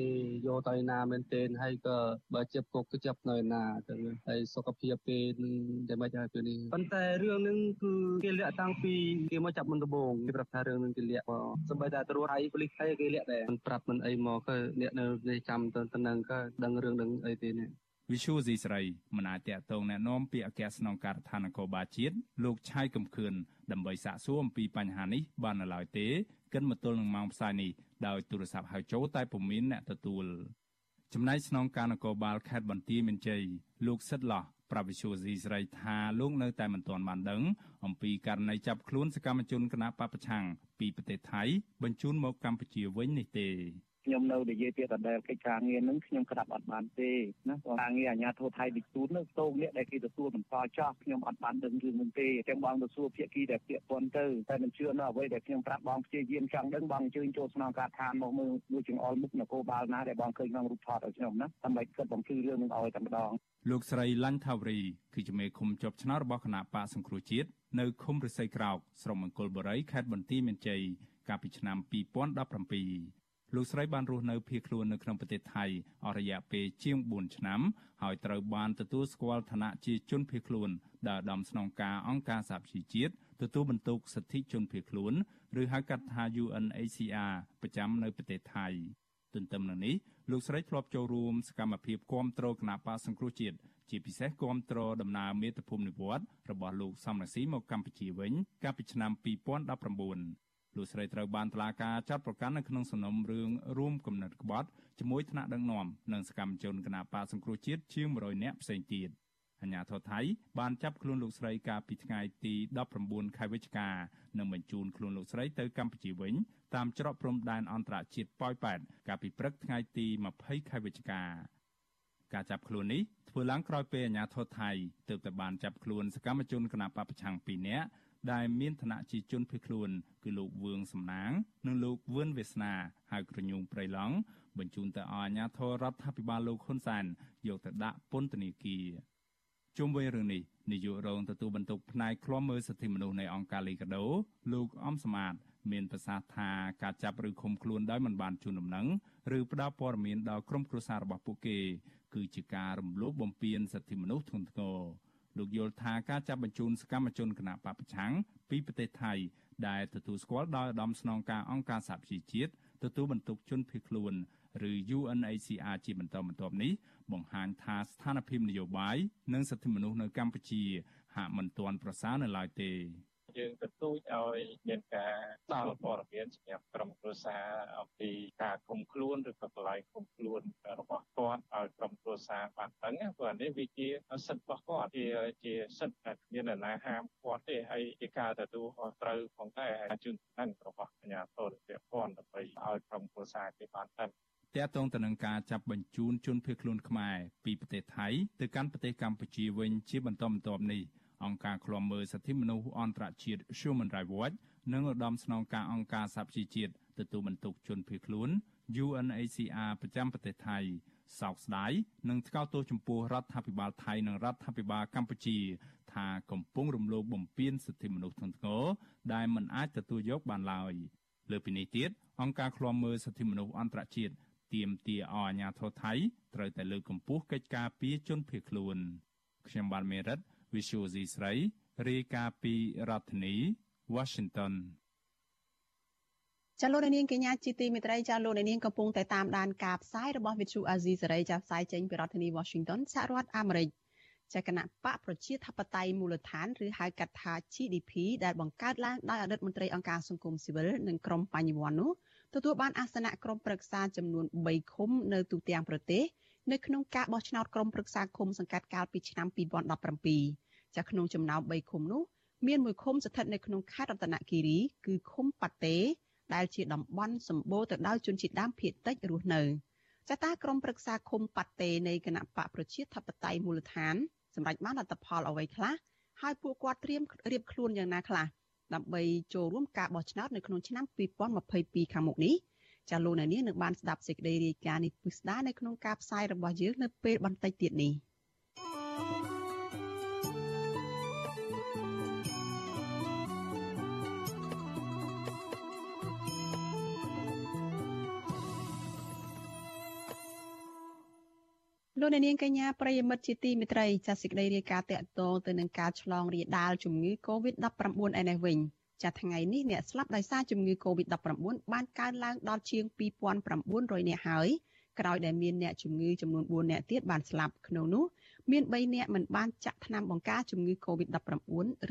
យកទៅណាមែនទែនហើយក៏បើជិបគុកក៏ជិបនៅណាទៅហើយសុខភាពគេនឹងតែមិនហើយពេលនេះប៉ុន្តែរឿងនឹងគឺគេលាក់តាំងពីគេមកចាប់មុនដំបូងគេប្រាប់ថារឿងនឹងគេលាក់មកសម្បីតែត្រួតហើយប៉ូលីសថៃគេលាក់ដែរមិនប្រាប់មិនអីមកក៏អ្នកនៅនេះចាំទៅទៅនឹងក៏ដឹងរឿងនឹងអីទេនេះវិសុយស៊ីស្រីមណាតាតងណែនាំពីអគ្គស្នងការដ្ឋាននគរបាលជាតិលោកឆៃកំខឿនដើម្បីសាកសួរអំពីបញ្ហានេះបាននៅឡើយទេ កិនមកទល់នឹងម៉ោងផ្សាយនេះ ដោយទូរស័ព្ទហៅចូលតែពុំមានអ្នកទទួលចំណែកស្នងការនគរបាលខេត្តបន្ទាយមានជ័យលោកសិតឡោះប្រវិសុយស៊ីស្រីថាលោកនៅតែមិនទាន់បានដឹងអំពីករណីចាប់ខ្លួនសកម្មជនគណបកប្រឆាំងពីប្រទេសថៃបញ្ជូនមកកម្ពុជាវិញនេះទេ ខ្ញុំនៅនិយាយទៀតដដែលកិច្ចការងារនឹងខ្ញុំក្តាប់អត់បានទេណាការងារអាជ្ញាធរថៃវិទូននោះតោងនេះដែលគេទទួលបន្តចោះខ្ញុំអត់បានដឹងរឿងនោះទេទាំងបងទៅសួរភាគីដែលពាក់ព័ន្ធទៅតែមិនជឿនៅអ្វីដែលខ្ញុំប្រាប់បងព្យាយាមចង់ដឹងបងអញ្ជើញចូលស្នងការដ្ឋានមកមើលមួយចង្អុលមុខនគរបាលណាដែលបងឃើញក្នុងរូបថតឲ្យខ្ញុំណាដើម្បីគិតបំភ្លឺរឿងនឹងឲ្យតែម្ដងលោកស្រីឡាញ់ថាវរីគឺជាមេឃុំជាប់ឆ្នោតរបស់គណៈបកសង្គ្រោះជាតិនៅឃុំរិស័យក្រោកស្រុកមង្គលបុរីខេត្តបន្ទាយមានជ័យកាលពីឆ្នាំ2017 លោកស្រីបានរស់នៅភៀសខ្លួននៅក្នុងប្រទេសថៃអស់រយៈពេលជាង4ឆ្នាំហើយត្រូវបានទទួលស្គាល់ឋានៈជាជនភៀសខ្លួនដែលឧត្តមស្នងការអង្គការសហប្រជាជាតិទទួលបន្ទុកសិទ្ធិជនភៀសខ្លួនឬហៅកាត់ថា UNHCR ប្រចាំនៅប្រទេសថៃទន្ទឹមនឹងនេះលោកស្រីធ្លាប់ចូលរួមសកម្មភាពគាំទ្រគណៈបកសង្គ្រោះជាតិជាពិសេសគាំទ្រដំណើរមាតុភូមិនិវត្តរបស់លោកសំរងស៊ីមកកម្ពុជាវិញកាលពីឆ្នាំ2019 លោកស្រីត្រូវបានតុលាការចាត់ប្រកាន់នៅក្នុងសំណុំរឿងរួមគំនិតក្បត់ជាមួយថ្នាក់ដឹកនាំនិងសកម្មជនគណៈបកសង្គ្រោះជាតិជាង100នាក់ផ្សេងទៀតអាញាធរថៃបានចាប់ខ្លួនលោកស្រីកាលពីថ្ងៃទី19ខែវិច្ឆិកានិងបញ្ជូនខ្លួនលោកស្រីទៅកម្ពុជាវិញតាមច្រកព្រំដែនអន្តរជាតិប៉ោយប៉ែតកាលពីព្រឹកថ្ងៃទី20ខែវិច្ឆិកាការចាប់ខ្លួននេះធ្វើឡើងក្រោយពេលអាជ្ញាធរថៃទើបតែបានចាប់ខ្លួនសកម្មជនគណបកប្រឆាំង2នាក់ ដែលមានឋានៈជាជនភៀសខ្លួន គឺលោកវឿងសំណាង និងលោកវឿនវាសនាហៅក្រញូងព្រៃឡង់បញ្ជូនទៅឲ្យអាជ្ញាធររដ្ឋាភិបាលលោកហ៊ុនសែនយកទៅដាក់ពន្ធនាគារជុំវិញរឿងនេះនាយករងទទួលបន្ទុកផ្នែកឃ្លាំមើលសិទ្ធិមនុស្សនៃអង្គការលីកាដូលោកអំសមាតមានប្រសាសន៍ថាការចាប់ឬឃុំខ្លួនដោយមិនបានជូនដំណឹងឬផ្ដល់ព័ត៌មានដល់ក្រុមគ្រួសាររបស់ពួកគេ គឺជាការរំលោភបំពានសិទ្ធិមនុស្សធ្ងន់ធ្ងរ លោកយល់ថាការចាប់បញ្ជូនសកម្មជនគណបកប្រឆាំងពីប្រទេសថៃដែលទទួលស្គាល់ដោយឧត្តមស្នងការអង្គការសហប្រជាជាតិទទួលបន្ទុកជនភៀសខ្លួនឬ UNHCR ជាបន្តបន្ទាប់នេះបង្ហាញថាស្ថានភាពនយោបាយនិងសិទ្ធិមនុស្សនៅកម្ពុជាហាក់មិនទាន់ប្រសើរនៅឡើយទេ យើងទទូចឲ្យមានការដល់ព័ត៌មានសម្រាប់ក្រុមគ្រួសារអំពីការឃុំខ្លួនឬក៏កន្លែងឃុំខ្លួនរបស់គាត់ឲ្យក្រុមគ្រួសារបានដឹងព្រោះអានេះវាជាសិទ្ធិរបស់គាត់ជាជាសិទ្ធិដែលគ្មាននរណាហាមគាត់ទេហើយជាការទទួលខុសត្រូវផងដែរជូនដំណឹងរបស់អាជ្ញាធរពាក់ព័ន្ធដើម្បីឲ្យក្រុមគ្រួសារគេបានដឹងតកតងទៅនឹងការចាប់បញ្ជូនជនភៀសខ្លួនខ្មែរពីប្រទេសថៃទៅកាន់ប្រទេសកម្ពុជាវិញជាបន្តបន្ទាប់នេះ អង្គការឃ្លាំមើលសិទ្ធិមនុស្សអន្តរជាតិ Human Rights Watch និងឧត្តមស្នងការអង្គការសហប្រជាជាតិទទួលបន្ទុកជនភៀសខ្លួន UNHCR ប្រចាំប្រទេសថៃសោកស្ដាយនិងថ្កោលទោសចំពោះរដ្ឋាភិបាលថៃនិងរដ្ឋាភិបាលកម្ពុជា ថាកំពុងរំលោភបំពានសិទ្ធិមនុស្សធ្ងន់ធ្ងរដែលមិនអាចទទួលយកបានឡើយលើពីនេះទៀតអង្គការឃ្លាំមើលសិទ្ធិមនុស្សអន្តរជាតិទាមទារឲ្យអាជ្ញាធរថៃត្រូវតែលើកកម្ពស់កិច្ចការពារជនភៀសខ្លួនខ្ញុំបានមេរិត Visual C ស្រីរាយការណ៍ពីរដ្ឋធានី Washington ចាលោកនាងកញ្ញាជាទីមេត្រីចាលោកនាងកំពុងតែតាមដានការផ្សាយរបស់ Vithu Azizi សេរីចាផ្សាយចេញពីរដ្ឋធានី Washington សហរដ្ឋអាមេរិកចាគណៈបកប្រជាធិបតេយ្យមូលដ្ឋានឬហៅកាត់ថា GDP ដែលបង្កើតឡើងដោយអតីតមន្ត្រីអង្គការសង្គមស៊ីវិលនិងក្រុមបញ្ញវន្តនោះទទួលបានអាសនៈក្រុមប្រឹក្សាចំនួន3ឃុំនៅទូទាំងប្រទេស នៅក្នុងការបោះឆ្នោតក្រុមប្រឹក្សាឃុំសង្កាត់កាលពីឆ្នាំ2017ចាក្នុងចំណោម3ឃុំនោះមានមួយឃុំស្ថិតនៅក្នុងខេត្តរតនគិរីគឺឃុំប៉ាតេដែលជាតំបន់សម្បូរទៅដោយជនជាតិដើមភាគតិចរស់នៅចតាក្រុមប្រឹក្សាឃុំប៉ាតេនៃគណៈបកប្រជាធិបតេយ្យមូលដ្ឋានសម្រាប់បានលទ្ធផលអ្វីខ្លះហើយពួកគាត់ត្រៀមរៀបខ្លួនយ៉ាងណាខ្លះដើម្បីចូលរួមការបោះឆ្នោតនៅក្នុងឆ្នាំ2022ខាងមុខនេះ ចាលោកអ្នកនាងនឹងបានស្ដាប់សេចក្តីរាយការណ៍នេះពិស្ដានៅក្នុងការផ្សាយរបស់យើងនៅពេលបន្តិចទៀតនេះលោកអ្នកនាងកញ្ញាប្រិយមិត្តជាទីមេត្រីចាសសេចក្តីរាយការណ៍តកតងទៅនឹងការឆ្លងរាលដាលជំងឺ Covid-19 ឯនេះវិញ ចាថ្ងៃនេះអ្នកស្លាប់ដោយសារជំងឺ Covid-19 បានកើនឡើងដល់ជាង2900នាក់ហើយក្រោយដែលមានអ្នកជំងឺចំនួន4នាក់ទៀតបានស្លាប់ក្នុងនោះមាន3នាក់មិនបានចាក់ថ្នាំបង្ការជំងឺ Covid-19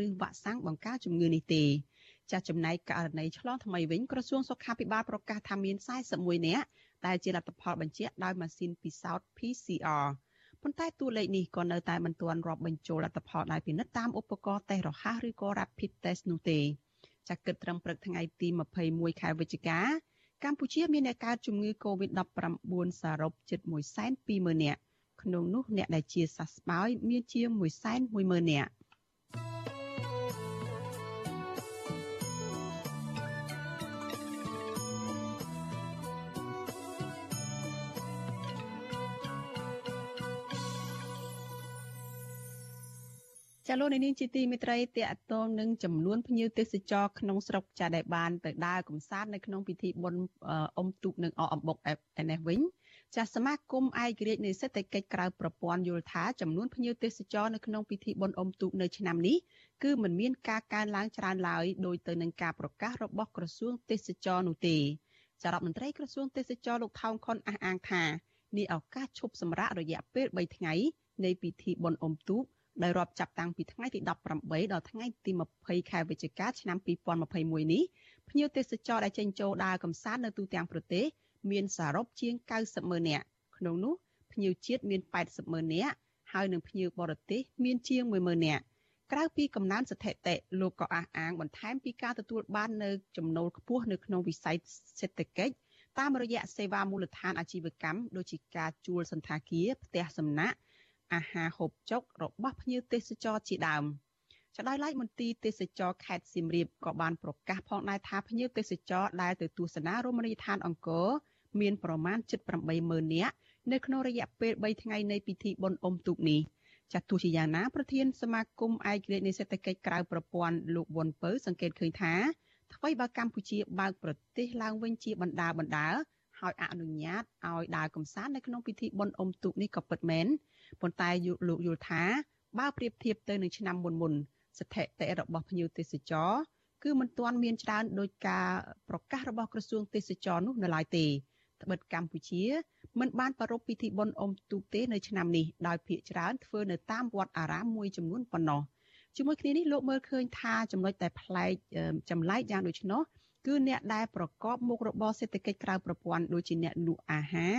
ឬវ៉ាក់សាំងបង្ការជំងឺនេះទេចាស់ចំណែកករណីឆ្លងថ្មីវិញក្រសួងសុខាភិបាលប្រកាសថាមាន41នាក់ដែលជាលទ្ធផលបញ្ជាក់ដោយម៉ាស៊ីនពិសោធន៍ PCR ប៉ុន្តែតួលេខនេះក៏នៅតែមិនទាន់រាប់បញ្ចូលលទ្ធផលដែលពិនិត្យតាមឧបករណ៍តេស្តរហ័សឬក៏ Rapid Test នោះទេ ចាក់គិតត្រឹមព្រឹកថ្ងៃទី21ខែវិច្ឆិកាកម្ពុជាមានអ្នកកើតជំងឺ Covid-19 សរុបជិត120,000នាក់ក្នុងនោះអ្នកដែលជាសះស្បើយមានជាង110,000នាក់ ចចាលោកនាងជាទីមេត្រីតកតងនឹងចំនួនភ្ញៀវទេសចរក្នុងស្រុកចាដែលបានទៅដើរកំសាន្តនៅក្នុងពិធីបុណ្យអុំទូកនិងអអំបុកឯនេះវិញចាសមាគមឯករាជ្យនៃសេដ្ឋកិច្ចក្រៅប្រព័ន្ធយល់ថាចំនួនភ្ញៀវទេសចរនៅក្នុងពិធីបុណ្យអុំទូកនៅឆ្នាំនេះគឺមិនមានការកើនឡើងច្រើនឡើយដោយទៅនឹងការប្រកាសរបស់ក្រសួងទេសចរនោះទេចារដ្ឋមន្ត្រីក្រសួងទេសចរលោកថោងខុនអះអាងថានេះឱកាសឈប់សម្រាករយៈពេល3ថ្ងៃនៃពិធីបុណ្យអុំទូក ដែលរាប់ចាប់តាំងពីថ្ងៃទី18ដល់ថ្ងៃទី20ខែវិច្ឆិកាឆ្នាំ2021នេះភ្ញៀវទេសចរដែលចេញចូលដើរកម្សាន្តនៅទូទាំងប្រទេសមានសរុបជាង90ម៉ឺននាក់ក្នុងនោះភ្ញៀវជាតិមាន80ម៉ឺននាក់ហើយនិងភ្ញៀវបរទេសមានជាង10000នាក់ក្រៅពីកំណើនស្ថិតិលោកក៏អះអាងបន្ថែមពីការទទួលបាននៅចំណូលខ្ពស់នៅក្នុងវិស័យសេដ្ឋកិច្ចតាមរយៈសេវាមូលដ្ឋានអាជីវកម្មដូចជាការជួលសន្តាគារផ្ទះសំណាក់ អាហារហូបចុករបស់ភ្ញៀវទេសចរជាដើមចដោយឡែកមន្ទីរទេសចរខេត្តសៀមរាបក៏បានប្រកាសផងដែរថាភ្ញៀវទេសចរដែលទៅទស្សនារមណីយដ្ឋានអង្គរមានប្រមាណ780,000នាក់នៅក្នុងរយៈពេល3ថ្ងៃនៃពិធីបុណ្យអុំទូកនេះចាត់ទោះជាយ៉ាងណាប្រធានសមាគមឯករាជ្យនៃសេដ្ឋកិច្ចក្រៅប្រព័ន្ធលោកវុនពៅសង្កេតឃើញថាថ្មីបើកម្ពុជាបើកប្រទេសឡើងវិញជាបណ្ដាបណ្ដាហើយអនុញ្ញាតឲ្យដើរកំសាន្តនៅក្នុងពិធីបុណ្យអុំទូកនេះក៏ពិតមែន ប៉ុន្តែលោកយល់ថាបើប្រៀបធៀបទៅនឹងឆ្នាំមុនមុនស្ថិតិរបស់ភ្ញៀវទេសចរគឺមិនទាន់មានច្រើនដោយការប្រកាសរបស់ក្រសួងទេសចរនោះនៅឡើយទេត្បិតកម្ពុជាមិនបានប្រារព្ធពិធីបុណ្យអុំទូកទេនៅឆ្នាំនេះដោយភាគច្រើនធ្វើនៅតាមវត្តអារាមមួយចំនួនប៉ុណ្ណោះជាមួយគ្នានេះលោកមើលឃើញថាចំណុចតែប្លែកចម្លែកយ៉ាងដូចនោះ គឺអ្នកដែលប្រកបមុខរបរសេដ្ឋកិច្ចក្រៅប្រព័ន្ធដូចជាអ្នកលក់អាហារ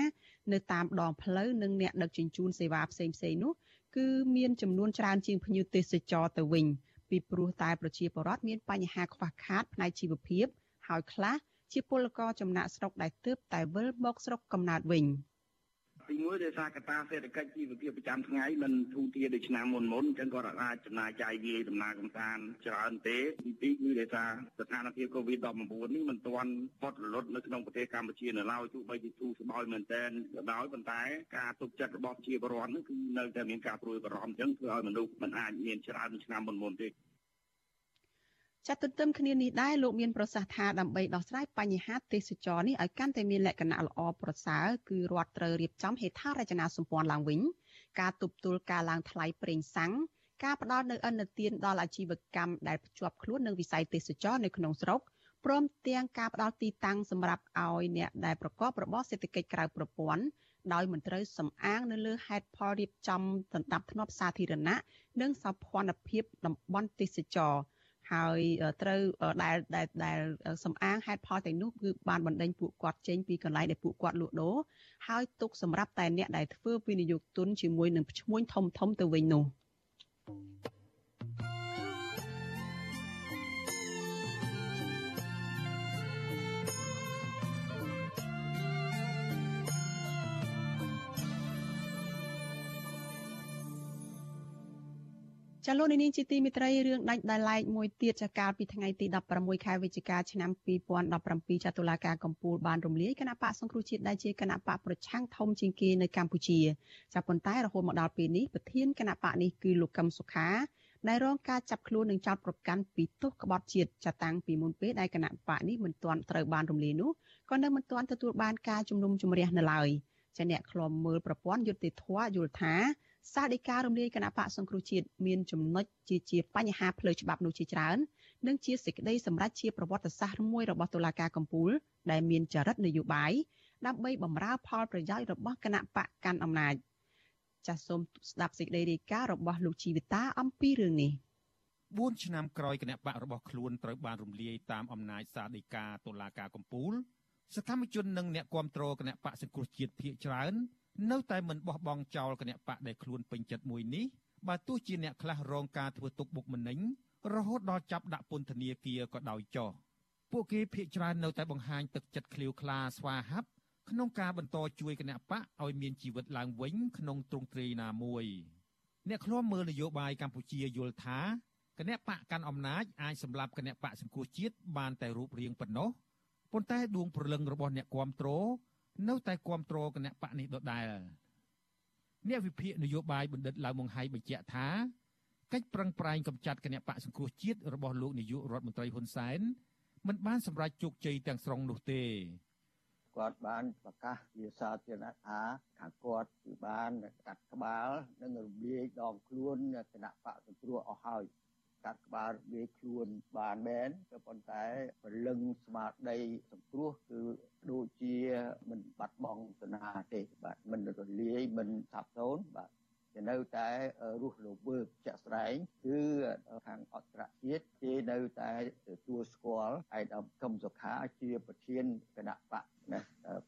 នៅតាមដងផ្លូវនិងអ្នកដឹកជញ្ជូនសេវាផ្សេងផ្សេងនោះគឺមានចំនួនច្រើនជាងភ្ញៀវទេសចរទៅវិញពីព្រោះតែប្រជាពលរដ្ឋមានបញ្ហាខ្វះខាតផ្នែកជីវភាពហើយខ្លះជាពលករចំណាក់ស្រុកដែលទើបតែវិលមកស្រុកកំណើតវិញ។ ទីមួយដោយសារកត្តាសេដ្ឋកិច្ចជីវភាពប្រចាំថ្ងៃមិនធូរធារដូចឆ្នាំមុនមុនអញ្ចឹងគាត់អាចចំណាយចាយវាយដំណើរកំសាន្តច្រើនទេទីពីរគឺដោយសារស្ថានភាព COVID-19 នេះមិនទាន់ផុតរលត់នៅក្នុងប្រទេសកម្ពុជានៅឡើយទោះបីជាទូស្បោយមែនទែនក៏ដោយប៉ុន្តែការទុកចិត្តរបស់ប្រជាពលរដ្ឋនោះគឺនៅតែមានការព្រួយបារម្ភអញ្ចឹងធ្វើឲ្យមនុស្សមិនអាចមានច្រើនដូចឆ្នាំមុនមុនទេ ចាត់ទន្ទឹមគ្នានេះដែរលោកមានប្រសាសន៍ថាដើម្បីដោះស្រាយបញ្ហាទេសចរនេះឲ្យកាន់តែមានលក្ខណៈល្អប្រសើរគឺរដ្ឋត្រូវរៀបចំហេដ្ឋារចនាសម្ព័ន្ធឡើងវិញការទប់ទល់ការឡើងថ្លៃប្រេងសាំងការផ្ដល់នូវអនុទានដល់អាជីវកម្មដែលភ្ជាប់ខ្លួននឹងវិស័យទេសចរនៅក្នុងស្រុកព្រមទាំងការផ្ដល់ទីតាំងសម្រាប់ឲ្យអ្នកដែលប្រកបរបរសេដ្ឋកិច្ចក្រៅប្រព័ន្ធដោយមិនត្រូវសំអាងនៅលើហេតុផលរៀបចំសន្តិភាពធ្នាប់សាធារណៈនិងសោភ័ណភាពតំបន់ទេសចរ ហើយត្រូវដែលដែលដែលសំអាងហេតុផលទាំងនោះគឺបានបណ្ដេញពួកគាត់ចេញពីកន្លែងដែលពួកគាត់លក់ដូរហើយទុកសម្រាប់តែអ្នកដែលធ្វើវិនិយោគទុនជាមួយនឹងឈ្មួញធំធំទៅវិញនោះ។ ចាលោកនាងជាទីមិត្តរីរឿងដាច់ដោយឡែកមួយទៀតចាកាលពីថ្ងៃទី16ខែវិច្ឆិកាឆ្នាំ2017ចាតុលាការកំពូលបានរំលាយគណៈបកសង្គ្រោះជាតិដែលជាគណៈបកប្រឆាំងធំជាងគេនៅកម្ពុជាចាប៉ុន្តែរហូតមកដល់ពេលនេះប្រធានគណៈបកនេះគឺលោកកឹមសុខាដែលរងការចាប់ខ្លួននិងចោទប្រកាន់ពីទោសក្បត់ជាតិចាតាំងពីមុនពេលដែលគណៈបកនេះមិនទាន់ត្រូវបានរំលាយនោះក៏នៅមិនទាន់ទទួលបានការជំនុំជម្រះនៅឡើយចាអ្នកខ្លំមើលប្រព័ន្ធយុតិធធយល់ថា សាដីការរំលាយគណៈបកសង្គ្រោះជាតិមានចំណុចជាជាបញ្ហាផ្លូវច្បាប់នោះជាច្រើននិងជាសេចក្តីសម្រេចជាប្រវត្តិសាស្ត្រមួយរបស់តុលាការកំពូល ដែលមានចរិតនយោបាយដើម្បីបម្រើផលប្រយោជន៍របស់គណៈបកកាន់អំណាចចាសសូមស្ដាប់សេចក្តីរាយការណ៍របស់លោកជីវិតាអំពីរឿងនេះ4ឆ្នាំក្រោយគណៈបករបស់ខ្លួនត្រូវបានរំលាយតាមអំណាចសាដីកាតុលាការកំពូលសកម្មជននិងអ្នកគាំទ្រគណៈបកសង្គ្រោះជាតិភៀកច្រើន នៅតែមិនបោះបង់ចោលគណៈបកដែលខ្លួនពេញចិត្តមួយនេះបើទោះជាអ្នកខ្លះរងការធ្វើទុកបុកម្នេញរហូតដល់ចាប់ដាក់ពន្ធនាគារក៏ដោយចោះពួកគេភ័យច្រើននៅតែបង្ហាញទឹកចិត្តឃ្លាវខ្លាស្វាហាប់ក្នុងការបន្តជួយគណៈបកឲ្យមានជីវិតឡើងវិញក្នុងទ្រង់ទ្រាយណាមួយអ្នកឃ្លាំមើលនយោបាយកម្ពុជាយល់ថាគណៈបកកាន់អំណាចអាចសម្លាប់គណៈបកសង្គ្រោះជាតិបានតែរូបរាងប៉ុណ្ណោះប៉ុន្តែដួងព្រលឹងរបស់អ្នកគាំទ្រ នៅតែគ្រប់គ្រងគណៈបកនេះដដែលអ្នកវិភាគនយោបាយបណ្ឌិតឡៅម៉ុងហៃបញ្ជាក់ថាកិច្ចប្រឹងប្រែងកម្ចាត់គណៈបកសង្គ្រោះជាតិរបស់លោកនាយករដ្ឋមន្ត្រីហ៊ុនសែនមិនបានសម្រេចជោគជ័យទាំងស្រុងនោះទេគាត់បានប្រកាសជាសាធារណៈថាខាងគាត់គឺបានកាត់ក្បាលនិងរំលាយដងខ្លួនគណៈបកសង្គ្រោះអស់ហើយ កាត់ក្បាលរំលាយខ្លួនបានមែនក៏ប៉ុន្តែព្រលឹងស្មារតីសង្គ្រោះគឺដូចជាមិនបាត់បង់សនាទេបាទមិនរលាយមិនថាប់សូន្យបាទគេនៅតែរស់រវើកចាក់ស្ដែងគឺខាងអន្តរជាតិគេនៅតែទទួលស្គាល់ឯកឧត្តមកឹមសុខាជាប្រធានគណៈបកណា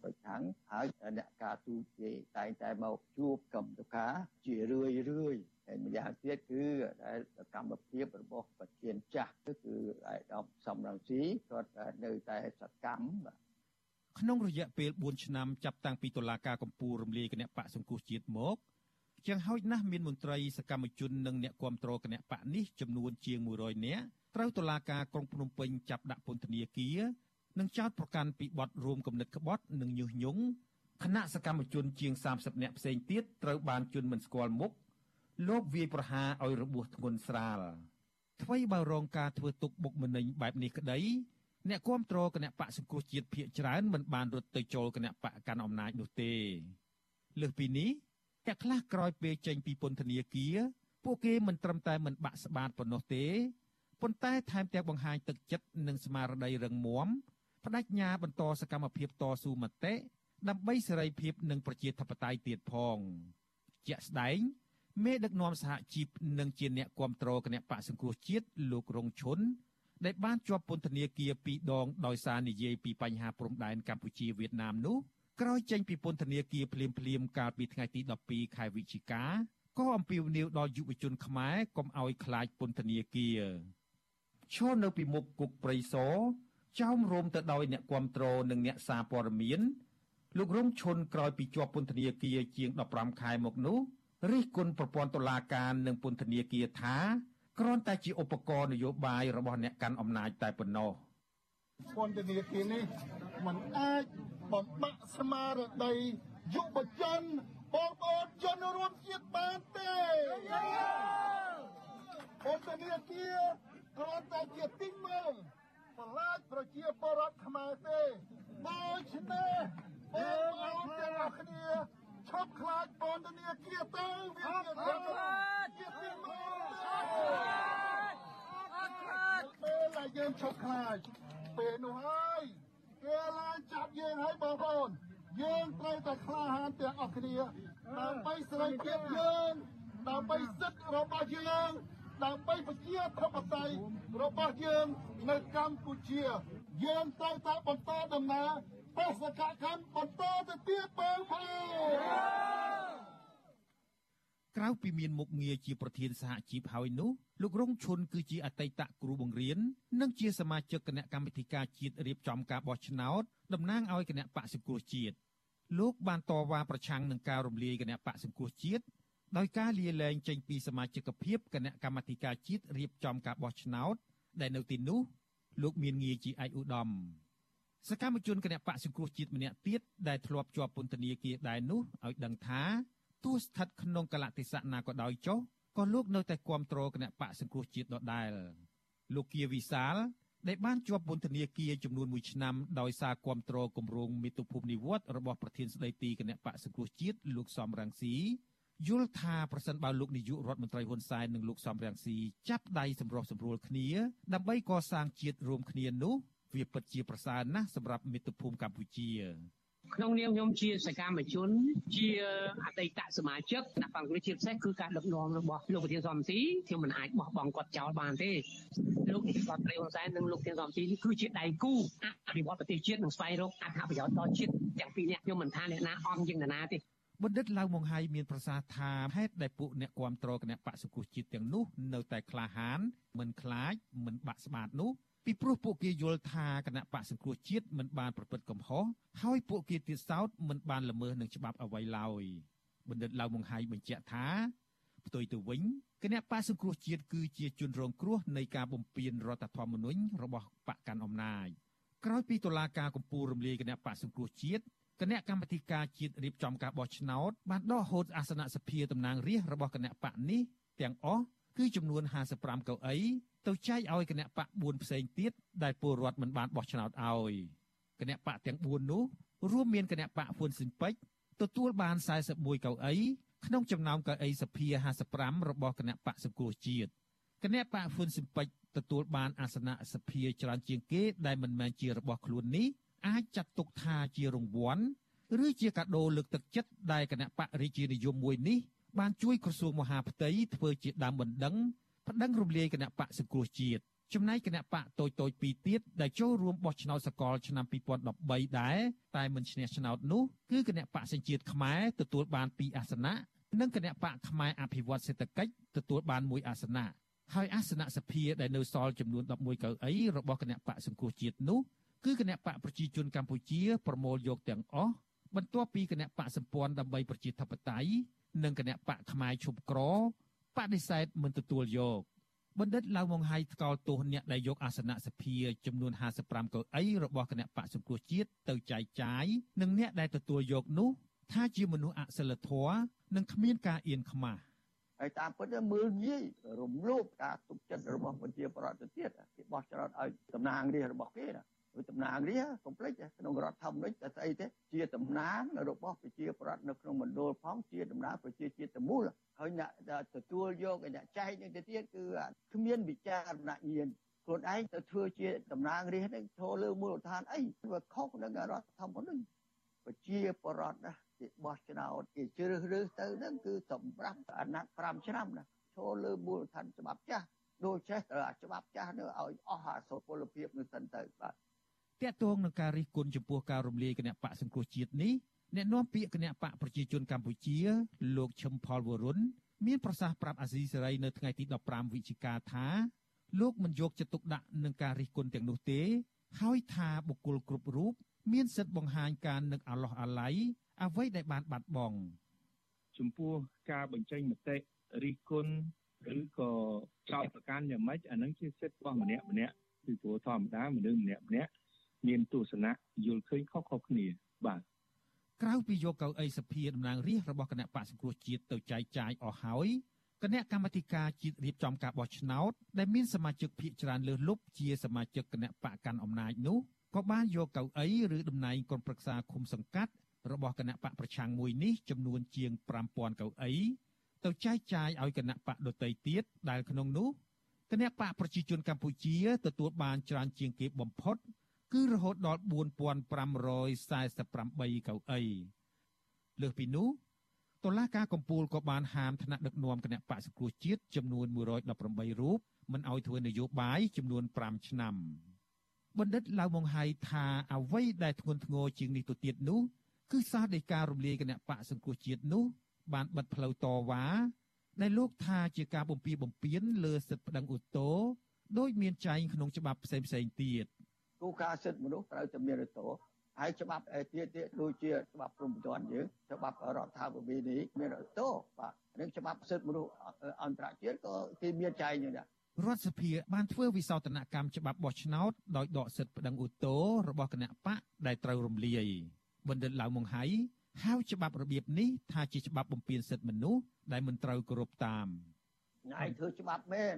ប្រឆាំងហើយអ្នកការទូតគេតែងតែមកជួបកឹមសុខាជារឿយរឿយ ហើយម្យ៉ាងទៀតគឺដែលកម្មភាពរបស់ប្រធានចាស់គឺគឺឯកឧត្តមសំរងស៊ីគាត់នៅតែសកម្មបាទក្នុងរយៈពេល4ឆ្នាំចាប់តាំងពីតុលាការកំពូលរំលាយគណៈបកសង្គ្រោះជាតិមកជាងហោចណាស់មានមន្ត្រីសកម្មជននិងអ្នកគាំទ្រគណៈបកនេះចំនួនជាង100នាក់ត្រូវតុលាការក្រុងភ្នំពេញចាប់ដាក់ពន្ធនាគារនិងចោទប្រកាន់ពីបទរួមគំនិតក្បត់និងញុះញង់គណៈសកម្មជនជាង30នាក់ផ្សេងទៀតត្រូវបានជន់មិនស្គាល់មុខ លោកវាយប្រហារឲ្យរបួសធ្ងន់ស្រាលអ្វីបើរងការធ្វើទុកបុកម្នេញបែបនេះក្តីអ្នកគាំទ្រគណៈបកសង្គ្រោះជាតិភៀកច្រើនមិនបានរត់ទៅចូលគណៈបកកាន់អំណាចនោះទេលើសពីនេះអ្នកខ្លះក្រោយពេលចេញពីពន្ធនាគារពួកគេមិនត្រឹមតែមិនបាក់ស្បាតប៉ុណ្ណោះទេប៉ុន្តែថែមទាំងបង្ហាញទឹកចិត្តនិងស្មារតីរឹងមាំបដិញ្ញាបន្តសកម្មភាពតស៊ូមតិដើម្បីសេរីភាពនិងប្រជាធិបតេយ្យទៀតផងជាក់ស្ដែង មេដឹកនាំសហជីពនិងជាអ្នកគ្រប់គ្រងគណៈបកសង្គ្រោះជាតិលោករងឈុនដែលបានជាប់ពន្ធនាគារពីរដងដោយសារនិយាយពីបញ្ហាព្រំដែនកម្ពុជាវៀតណាមនោះក្រោយចេញពីពន្ធនាគារភ្លាមភ្លាមកាលពីថ្ងៃទី12ខែវិច្ឆិកាក៏អំពាវនាវដល់យុវជនខ្មែរកុំឲ្យខ្លាចពន្ធនាគារឈរនៅពីមុខគុកព្រៃសរចោមរោមទៅដោយអ្នកគាំទ្រនិងអ្នកសារព័ត៌មានលោករងឈុនក្រោយពីជាប់ពន្ធនាគារជាង15ខែមកនោះ រិះគន់ប្រព័ន្ធតុលាការនិងពន្ធនាគារថាគ្រាន់តែជាឧបករណ៍នយោបាយរបស់អ្នកកាន់អំណាចតែប៉ុណ្ណោះពន្ធនាគារនេះมันអាចបំបាក់ស្មារតីយុវជនបងប្អូនជនរួមជាតិបានទេពន្ធនាគារគ្រាន់តែជាទីមើលបន្លាចប្រជាពលរដ្ឋខ្មែរទេដូច្នេះបងប្អូនទាំងអស់គ្នា ឈប់ខ្លាចពន្ធនាគារទៅវាជាជាទីមើលអត់ខ្លាចពេលដែលយើងឈប់ខ្លាចពេលនោះហើយគេឡើងចាប់យើងហើយបងប្អូនយើងត្រូវតែក្លាហានទាំងអស់គ្នាដើម្បីសេរីភាពយើងដើម្បីសិទ្ធិរបស់យើងដើម្បីប្រជាធិបតេយ្យរបស់យើងនៅកម្ពុជាយើងត្រូវតែបន្តដំណើរ បេសកកម្មបន្តទៅទៀតបងប្អូនក្រៅពីមានមុខងារជាប្រធានសហជីពហើយនោះលោករងឈុនគឺជាអតីតគ្រូបង្រៀននិងជាសមាជិកគណៈកម្មាធិការជាតិរៀបចំការបោះឆ្នោតតំណាងឲ្យគណៈបកសង្គ្រោះជាតិលោកបានតវ៉ាប្រឆាំងនឹងការរំលាយគណៈបកសង្គ្រោះជាតិដោយការលាលែងចេញពីសមាជិកភាពគណៈកម្មាធិការជាតិរៀបចំការបោះឆ្នោតដែលនៅទីនោះលោកមានងារជាឯកឧត្តម សកម្មជនគណៈបកសង្គ្រោះជាតិម្នាក់ទៀតដែលធ្លាប់ជាប់ពន្ធនាគារដែរនោះឲ្យដឹងថាទោះស្ថិតក្នុងកលតិសៈណាក៏ដោយចុះក៏លោកនៅតែគ្រប់គ្រងគណៈបកសង្គ្រោះជាតិដដែលលោកគៀវិសាលដែលបានជាប់ពន្ធនាគារចំនួន1ឆ្នាំដោយសារគ្រប់គ្រងគម្រោងមាតុភូមិនិវត្តរបស់ប្រធានស្ដីទីគណៈបកសង្គ្រោះជាតិលោកសំរងស៊ីយល់ថាប្រសិនបើលោកនាយករដ្ឋមន្ត្រីហ៊ុនសែននិងលោកសំរងស៊ីចាប់ដៃសម្រុះសម្រួលគ្នាដើម្បីកសាងជាតិរួមគ្នានោះ វាពិតជាប្រសើរណាស់សម្រាប់មាតុភូមិកម្ពុជាក្នុងនាមខ្ញុំជាសកម្មជន ជាអតីតសមាជិកគណៈបកជាពិសេសគឺការដឹកនាំរបស់លោកប្រធានសំស៊ីខ្ញុំមិនអាចបោះបង់គាត់ចោលបានទេលោកនាយករដ្ឋមន្ត្រីហ៊ុនសែននិងលោកប្រធានសំស៊ីនេះគឺជាដៃគូអភិវឌ្ឍប្រទេសជាតិនិងស្វែងរកអត្ថប្រយោជន៍ដល់ជាតិទាំងពីរនេះខ្ញុំមិនថាអ្នកណាអន់ជាងអ្នកណាទេបណ្ឌិតឡៅម៉ុងហៃមានប្រសាសន៍ថាហេតុដែលពួកអ្នកគាំទ្រគណៈបកសុខជាតិទាំងនោះ នៅតែក្លាហានមិនខ្លាចមិនបាក់ស្បាតនោះ ពីព្រោះពួកគេយល់ថាគណៈបកសង្គ្រោះជាតិមិនបានប្រព្រឹត្តកំហុសហើយពួកគេទៀតសោតមិនបានល្មើសនឹងច្បាប់អ្វីឡើយបណ្ឌិតឡៅម៉ុងហៃបញ្ជាក់ថាផ្ទុយទៅវិញគណៈបកសង្គ្រោះជាតិគឺជាជនរងគ្រោះនៃការបំពានរដ្ឋធម្មនុញ្ញរបស់បកកាន់អំណាចក្រោយពីតុលាការកំពូលរំលាយគណៈបកសង្គ្រោះជាតិគណៈកម្មាធិការជាតិរៀបចំការបោះឆ្នោតបានដកហូតអាសនៈសភាតំណាងរាស្ត្ររបស់គណៈបកនេះទាំងអស់គឺចំនួន55កៅអី ទៅចែកឲ្យគណៈបក4ផ្សេងទៀតដែលពលរដ្ឋមិនបានបោះឆ្នោតឲ្យគណៈបកទាំង4នោះរួមមានគណៈបកហ៊ុនស៊ិនពេជ្រទទួលបាន41កៅអីក្នុងចំណោមកៅអីសភា55របស់គណៈបកសង្គ្រោះជាតិគណៈបកហ៊ុនស៊ិនពេជ្រទទួលបានអាសនៈសភាច្រើនជាងគេដែលមិនមែនជារបស់ខ្លួននេះអាចចាត់ទុកថាជារង្វាន់ឬជាកាដូលើកទឹកចិត្តដែលគណៈបករាជានិយមមួយនេះបានជួយក្រសួងមហាផ្ទៃធ្វើជាដើមបណ្ដឹង ប្តឹងរំលាយគណៈបកសង្គ្រោះជាតិចំណែកគណៈបកតូចតូចពីរទៀតដែលចូលរួមបោះឆ្នោតសកលឆ្នាំ2013ដែរតែមិនឈ្នះឆ្នោតនោះគឺគណៈបកសញ្ជាតិខ្មែរទទួលបាន2អាសនៈនិងគណៈបកខ្មែរអភិវឌ្ឍសេដ្ឋកិច្ចទទួលបាន1អាសនៈហើយអាសនៈសភាដែលនៅសល់ចំនួន11កៅអីរបស់គណៈបកសង្គ្រោះជាតិនោះគឺគណៈបកប្រជាជនកម្ពុជាប្រមូលយកទាំងអស់បន្ទាប់ពីគណៈបកសម្ព័ន្ធដើម្បីប្រជាធិបតេយ្យនិងគណៈបកផ្នែកឈប់ក្រ បដិសេធមិនទទួលយកបណ្ឌិតឡៅម៉ុងហៃថ្កោលទោសអ្នកដែលយកអាសនៈសភាចំនួន55កៅអីរបស់គណៈបកសង្គ្រោះជាតិទៅចែកចាយនិងអ្នកដែលទទួលយកនោះថាជាមនុស្សអសិលធម៌និងគ្មានការអៀនខ្មាស់ហើយតាមពិតទៅមើលងាយរំលោភការទុកចិត្តរបស់ប្រជាប្រដ្ឋទៅទៀតគេបោះឆ្នោតឲ្យតំណាងរាស្ត្ររបស់គេណាគឺ តំណាងរាកុំភ្លេចក្នុងរដ្ឋធម្មនុញ្ញតែស្អីទេជាតំណាងរបស់ប្រជាប្រដ្ឋនៅក្នុងមណ្ឌលផងជាតំណាងប្រជាជាតិទាំងមូលហើយអ្នកទទួលយកអ្នកចែកនេះទៅទៀតគឺគ្មានវិចារណញ្ញាណខ្លួនឯងទៅធ្វើជាតំណាងរាស្ត្រនេះចូលលើមូលដ្ឋានអីវាខុសនឹងរដ្ឋធម្មនុញ្ញប្រជាប្រដ្ឋណាគេបោះឆ្នោតគេជ្រើសរើសទៅហ្នឹងគឺសម្រាប់អាណត្តិ5ឆ្នាំណាចូលលើមូលដ្ឋានច្បាប់ចាស់ដូចចេះត្រូវអាច្បាប់ចាស់នោះឲ្យអស់អាសុពលភាពនឹងសិនទៅបាទ តាក់ទងនឹងការរិះគន់ចំពោះការរំលាយគណៈបកសង្គ្រោះជាតិនេះអ្នកនាំពាក្យគណៈបកប្រជាជនកម្ពុជា លោកឈឹមផលវរុនមានប្រសាសន៍ប្រាប់អាស៊ីសេរីនៅថ្ងៃទី15វិច្ឆិកាថាលោកមិនយកចិត្តទុកដាក់នឹងការរិះគន់ទាំងនោះទេ ហើយថាបុគ្គលគ្រប់រូបមានសិទ្ធិបង្ហាញការនឹកអាឡោះអាល័យអ្វីដែលបានបាត់បង់ចំពោះការបញ្ចេញមតិរិះគន់ឬក៏ចោទប្រកាន់យ៉ាងម៉េចអានឹងជាសិទ្ធិរបស់ម្នាក់ម្នាក់ពីព្រោះធម្មតាមនុស្សម្នាក់ម្នាក់ មានទស្សនៈយល់ឃើញខុសៗគ្នាបាទក្រៅពីយកកៅអីសភាតំណាងរាស្ត្ររបស់គណៈបកសង្គ្រោះជាតិទៅចែកចាយអស់ហើយគណៈកម្មាធិការជាតិរៀបចំការបោះឆ្នោតដែលមានសមាជិកភាគច្រើនលើសលប់ជាសមាជិកគណៈបកកាន់អំណាចនោះក៏បានយកកៅអីឬតំណែងក្រុមប្រឹក្សាឃុំសង្កាត់របស់គណៈបកប្រឆាំងមួយនេះចំនួនជាង5000កៅអីទៅចែកចាយឲ្យគណៈបកដទៃទៀតដែលក្នុងនោះគណៈបកប្រជាជនកម្ពុជាទទួលបានច្រើនជាងគេបំផុត គឺរហូតដល់4548កៅអីលើសពីនោះតុលាការកំពូលក៏បានហាមថ្នាក់ដឹកនាំគណៈបកសង្គ្រោះជាតិចំនួន118រូបមិនឲ្យធ្វើនយោបាយចំនួន5ឆ្នាំបណ្ឌិតឡៅម៉ុងហៃថាអ្វីដែលធ្ងន់ធ្ងរជាងនេះទៅទៀតនោះគឺសារដីការរំលាយគណៈបកសង្គ្រោះជាតិនោះបានបិទផ្លូវតវ៉ាដែលលោកថាជាការបំពីបំពេញលើសិទ្ធិប្តឹងឧទ្ធរដោយមានចែងក្នុងច្បាប់ផ្សេងផ្សេងទៀត គោលការណ៍សិទ្ធិមនុស្សត្រូវតែមានរតោហើយច្បាប់ទៀតទៀតដូចជាច្បាប់ព្រំប្រទានយើងច្បាប់រដ្ឋាភិបាលនេះមានរតោបាទនឹងច្បាប់សិទ្ធិមនុស្សអន្តរជាតិក៏គេមានចែងយ៉ាងដែររដ្ឋសភាបានធ្វើវិសោធនកម្មច្បាប់បោះឆ្នោតដោយដកសិទ្ធិប្តឹងឧទ្ធររបស់គណៈបកដែលត្រូវរំលាយបណ្ឌិតឡៅម៉ុងហៃហៅច្បាប់របៀបនេះថាជាច្បាប់បំពានសិទ្ធិមនុស្សដែលមិនត្រូវគោរពតាមណៃធ្វើច្បាប់មែន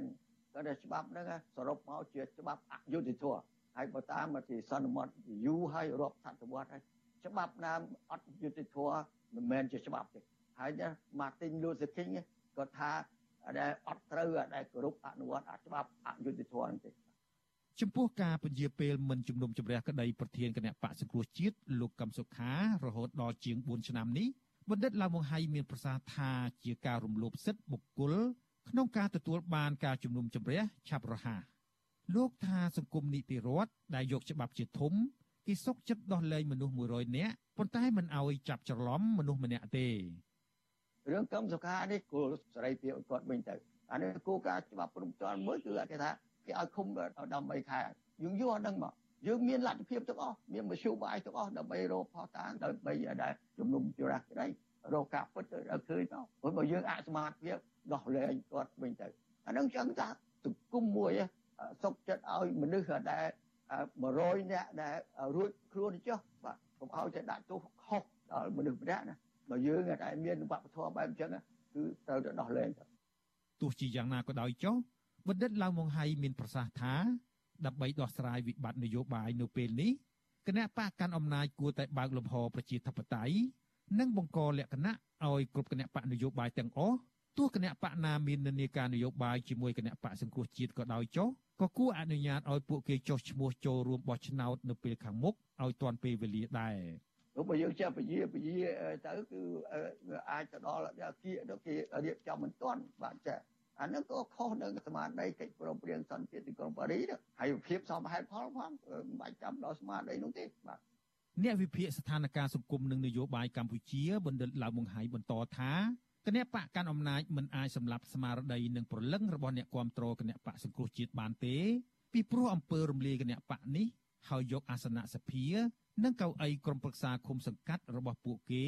ក៏តែច្បាប់ហ្នឹងសរុបមកជាច្បាប់អយុត្តិធម៌ ហើយបើតាមមតិសន្មត់យូរហើយរាប់សតវត្សហើយច្បាប់ណាអត់យុត្តិធម៌មិនមែនជាច្បាប់ទេហើយណា Martin Luther King ក៏ថាដែលអត់ត្រូវដែលគោរពអនុវត្តច្បាប់អយុត្តិធម៌ទេចំពោះការពន្យាពេលមិនជំនុំជម្រះក្តីប្រធានគណៈបកសង្គ្រោះជាតិលោកកឹមសុខារហូតដល់ជាង4ឆ្នាំនេះបណ្ឌិតឡាវមង្ហៃមានប្រសាសន៍ថាជាការរំលោភសិទ្ធិបុគ្គលក្នុងការទទួលបានការជំនុំជម្រះឆាប់រហ័ស លោកថាសង្គមនីតិរដ្ឋដែលយកច្បាប់ជាធំគេសុកចិត្តដោះលែងមនុស្ស100នាក់ប៉ុន្តែមិនអោយចាប់ច្រឡំមនុស្សម្នាក់ទេរឿងកម្មសុខានេះគោលសេរីភាពគាត់វិញទៅអានេះគោលការណ៍ច្បាប់ព្រំទាន់មួយគឺគេថាគេឲ្យឃុំដល់3ខែយើងយកអានឹងមកយើងមានលទ្ធភាពទាំងអស់មានមធ្យោបាយទាំងអស់ដើម្បីរកផុសតាងដើម្បីដែលជំនុំជម្រះក្តីរកការពិតទៅឲ្យឃើញទៅព្រោះបើយើងអសមត្ថភាពដោះលែងគាត់វិញទៅអានឹងចឹងថាសង្គមមួយ សុខចិត្តឲ្យមនុស្សដែល100នាក់ដែលរួចខ្លួនចុះបាទកុំឲ្យតែដាក់ទោសខុសដល់មនុស្សម្នាក់ណាបើយើងតែមានវប្បធម៌បែបអញ្ចឹងគឺត្រូវតែដោះលែងទៅទទោះជាយ៉ាងណាក៏ដោយចុះបណ្ឌិតឡាវម៉ុងហៃមានប្រសាសន៍ថាដើម្បីដោះស្រាយវិបត្តិនយោបាយនៅពេលនេះគណៈបកកាន់អំណាចគួរតែបើកលំហប្រជាធិបតេយ្យនិងបង្កលក្ខណៈឲ្យគ្រប់គណៈបកនយោបាយទាំងអស់ ទោះគណៈបកណាមាននានាការនយោបាយជាមួយគណៈបកសង្គ្រោះជាតិក៏ដោយចុះក៏គួរអនុញ្ញាតឲ្យពួកគេចុះឈ្មោះចូលរួមបោះឆ្នោតនៅពេលខាងមុខឲ្យទាន់ពេលវេលាដែរព្រោះបើយើងចាប់ពជាពជាទៅគឺអាចទៅដល់អាគារទៅគេរៀបចំមិនទាន់បាទចាអានឹងក៏ខុសនឹងសមាដីកិច្ចព្រមព្រៀងសន្តិភាពទីក្រុងប៉ារីសហើយភាពសមហេតុផលផងមិនបាច់ចាំដល់ស្មារតីនោះទេបាទអ្នកវិភាគស្ថានភាពសង្គមនិងនយោបាយកម្ពុជាបណ្ឌិតឡាវមុងហៃបន្តថា គណៈបកកាន់អំណាចមិនអាចសម្លាប់ស្មារតីនិងប្រលឹងរបស់អ្នកគ្រប់គ្រងគណៈបកសង្គ្រោះជាតិបានទេពីព្រោះអំពើរំលាយគណៈបកនេះហើយយកអាសនៈសភានិងកៅអីក្រុមប្រឹក្សាឃុំសង្កាត់របស់ពួកគេ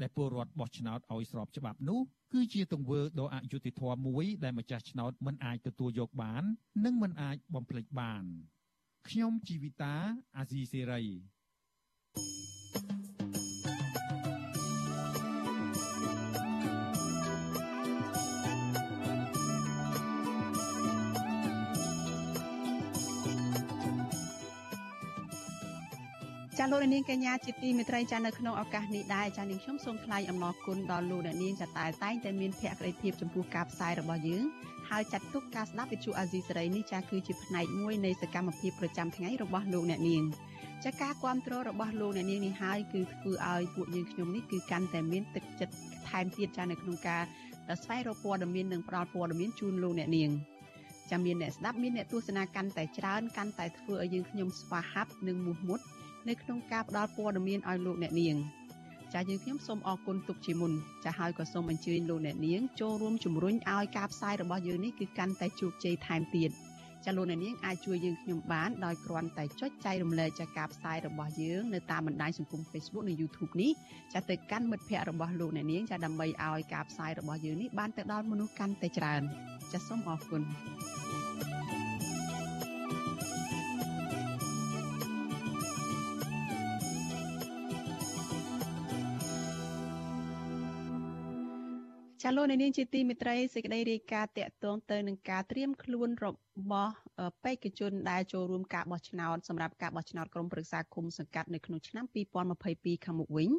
ដែលពលរដ្ឋបោះឆ្នោតឲ្យស្របច្បាប់នោះគឺជាទង្វើដ៏អយុត្តិធម៌មួយដែលម្ចាស់ឆ្នោតមិនអាចទទួលយកបាន និងមិនអាចបំភ្លេចបានខ្ញុំជីវិតាអាស៊ីសេរី ចាលោកនាងកញ្ញាជាទីមេត្រីចានៅក្នុងឱកាសនេះដែរចានាងខ្ញុំសូមថ្លែងអំណរគុណដល់លោកអ្នកនាងចាតែតែងតែមានភក្ដីភាពចំពោះការផ្សាយរបស់យើងហើយចាត់ទុកការស្ដាប់វិទ្យុអាស៊ីសេរីនេះចាគឺជាផ្នែកមួយនៃសកម្មភាពប្រចាំថ្ងៃរបស់លោកអ្នកនាងចាការគ្រប់គ្រងរបស់លោកអ្នកនាងនេះហើយគឺធ្វើឲ្យពួកយើងខ្ញុំនេះគឺកាន់តែមានទឹកចិត្តថែមទៀតចានៅក្នុងការស្វែងរកព័ត៌មាននិងផ្តល់ព័ត៌មានជូនលោកអ្នកនាងចាំមានអ្នកស្ដាប់មានអ្នកទស្សនាកាន់តែច្រើនកាន់តែធ្វើឲ្យយើងខ្ញុំស្វាហាប់និងមោះមុត នៅក្នុងការផ្តល់ព័ត៌មានឲ្យលោកអ្នកនាងចាយើងខ្ញុំសូមអរគុណទុកជាមុនចាហើយក៏សូមអញ្ជើញលោកអ្នកនាងចូលរួមជំរុញឲ្យការផ្សាយរបស់យើងនេះគឺកាន់តែជោគជ័យថែមទៀតចាលោកអ្នកនាងអាចជួយយើងខ្ញុំបានដោយគ្រាន់តែចុចចែករំលែកចាការផ្សាយរបស់យើងនៅតាមបណ្ដាញសង្គម Facebook និង YouTube នេះចាទៅកាន់មិត្តភ័ក្តិរបស់លោកអ្នកនាងចាដើម្បីឲ្យការផ្សាយរបស់យើងនេះបានទៅដល់មនុស្សកាន់តែច្រើនចាសូមអរគុណ លោកនាងជាទីមេត្រីសេចក្តីរាយការណ៍តាក់ទងទៅនឹងការត្រៀមខ្លួនរបស់បេក្ខជនដែលចូលរួមការបោះឆ្នោតសម្រាប់ការបោះឆ្នោតក្រុមប្រឹក្សាគុំសង្កាត់នៅក្នុងឆ្នាំ2022ខាងមុខវិញ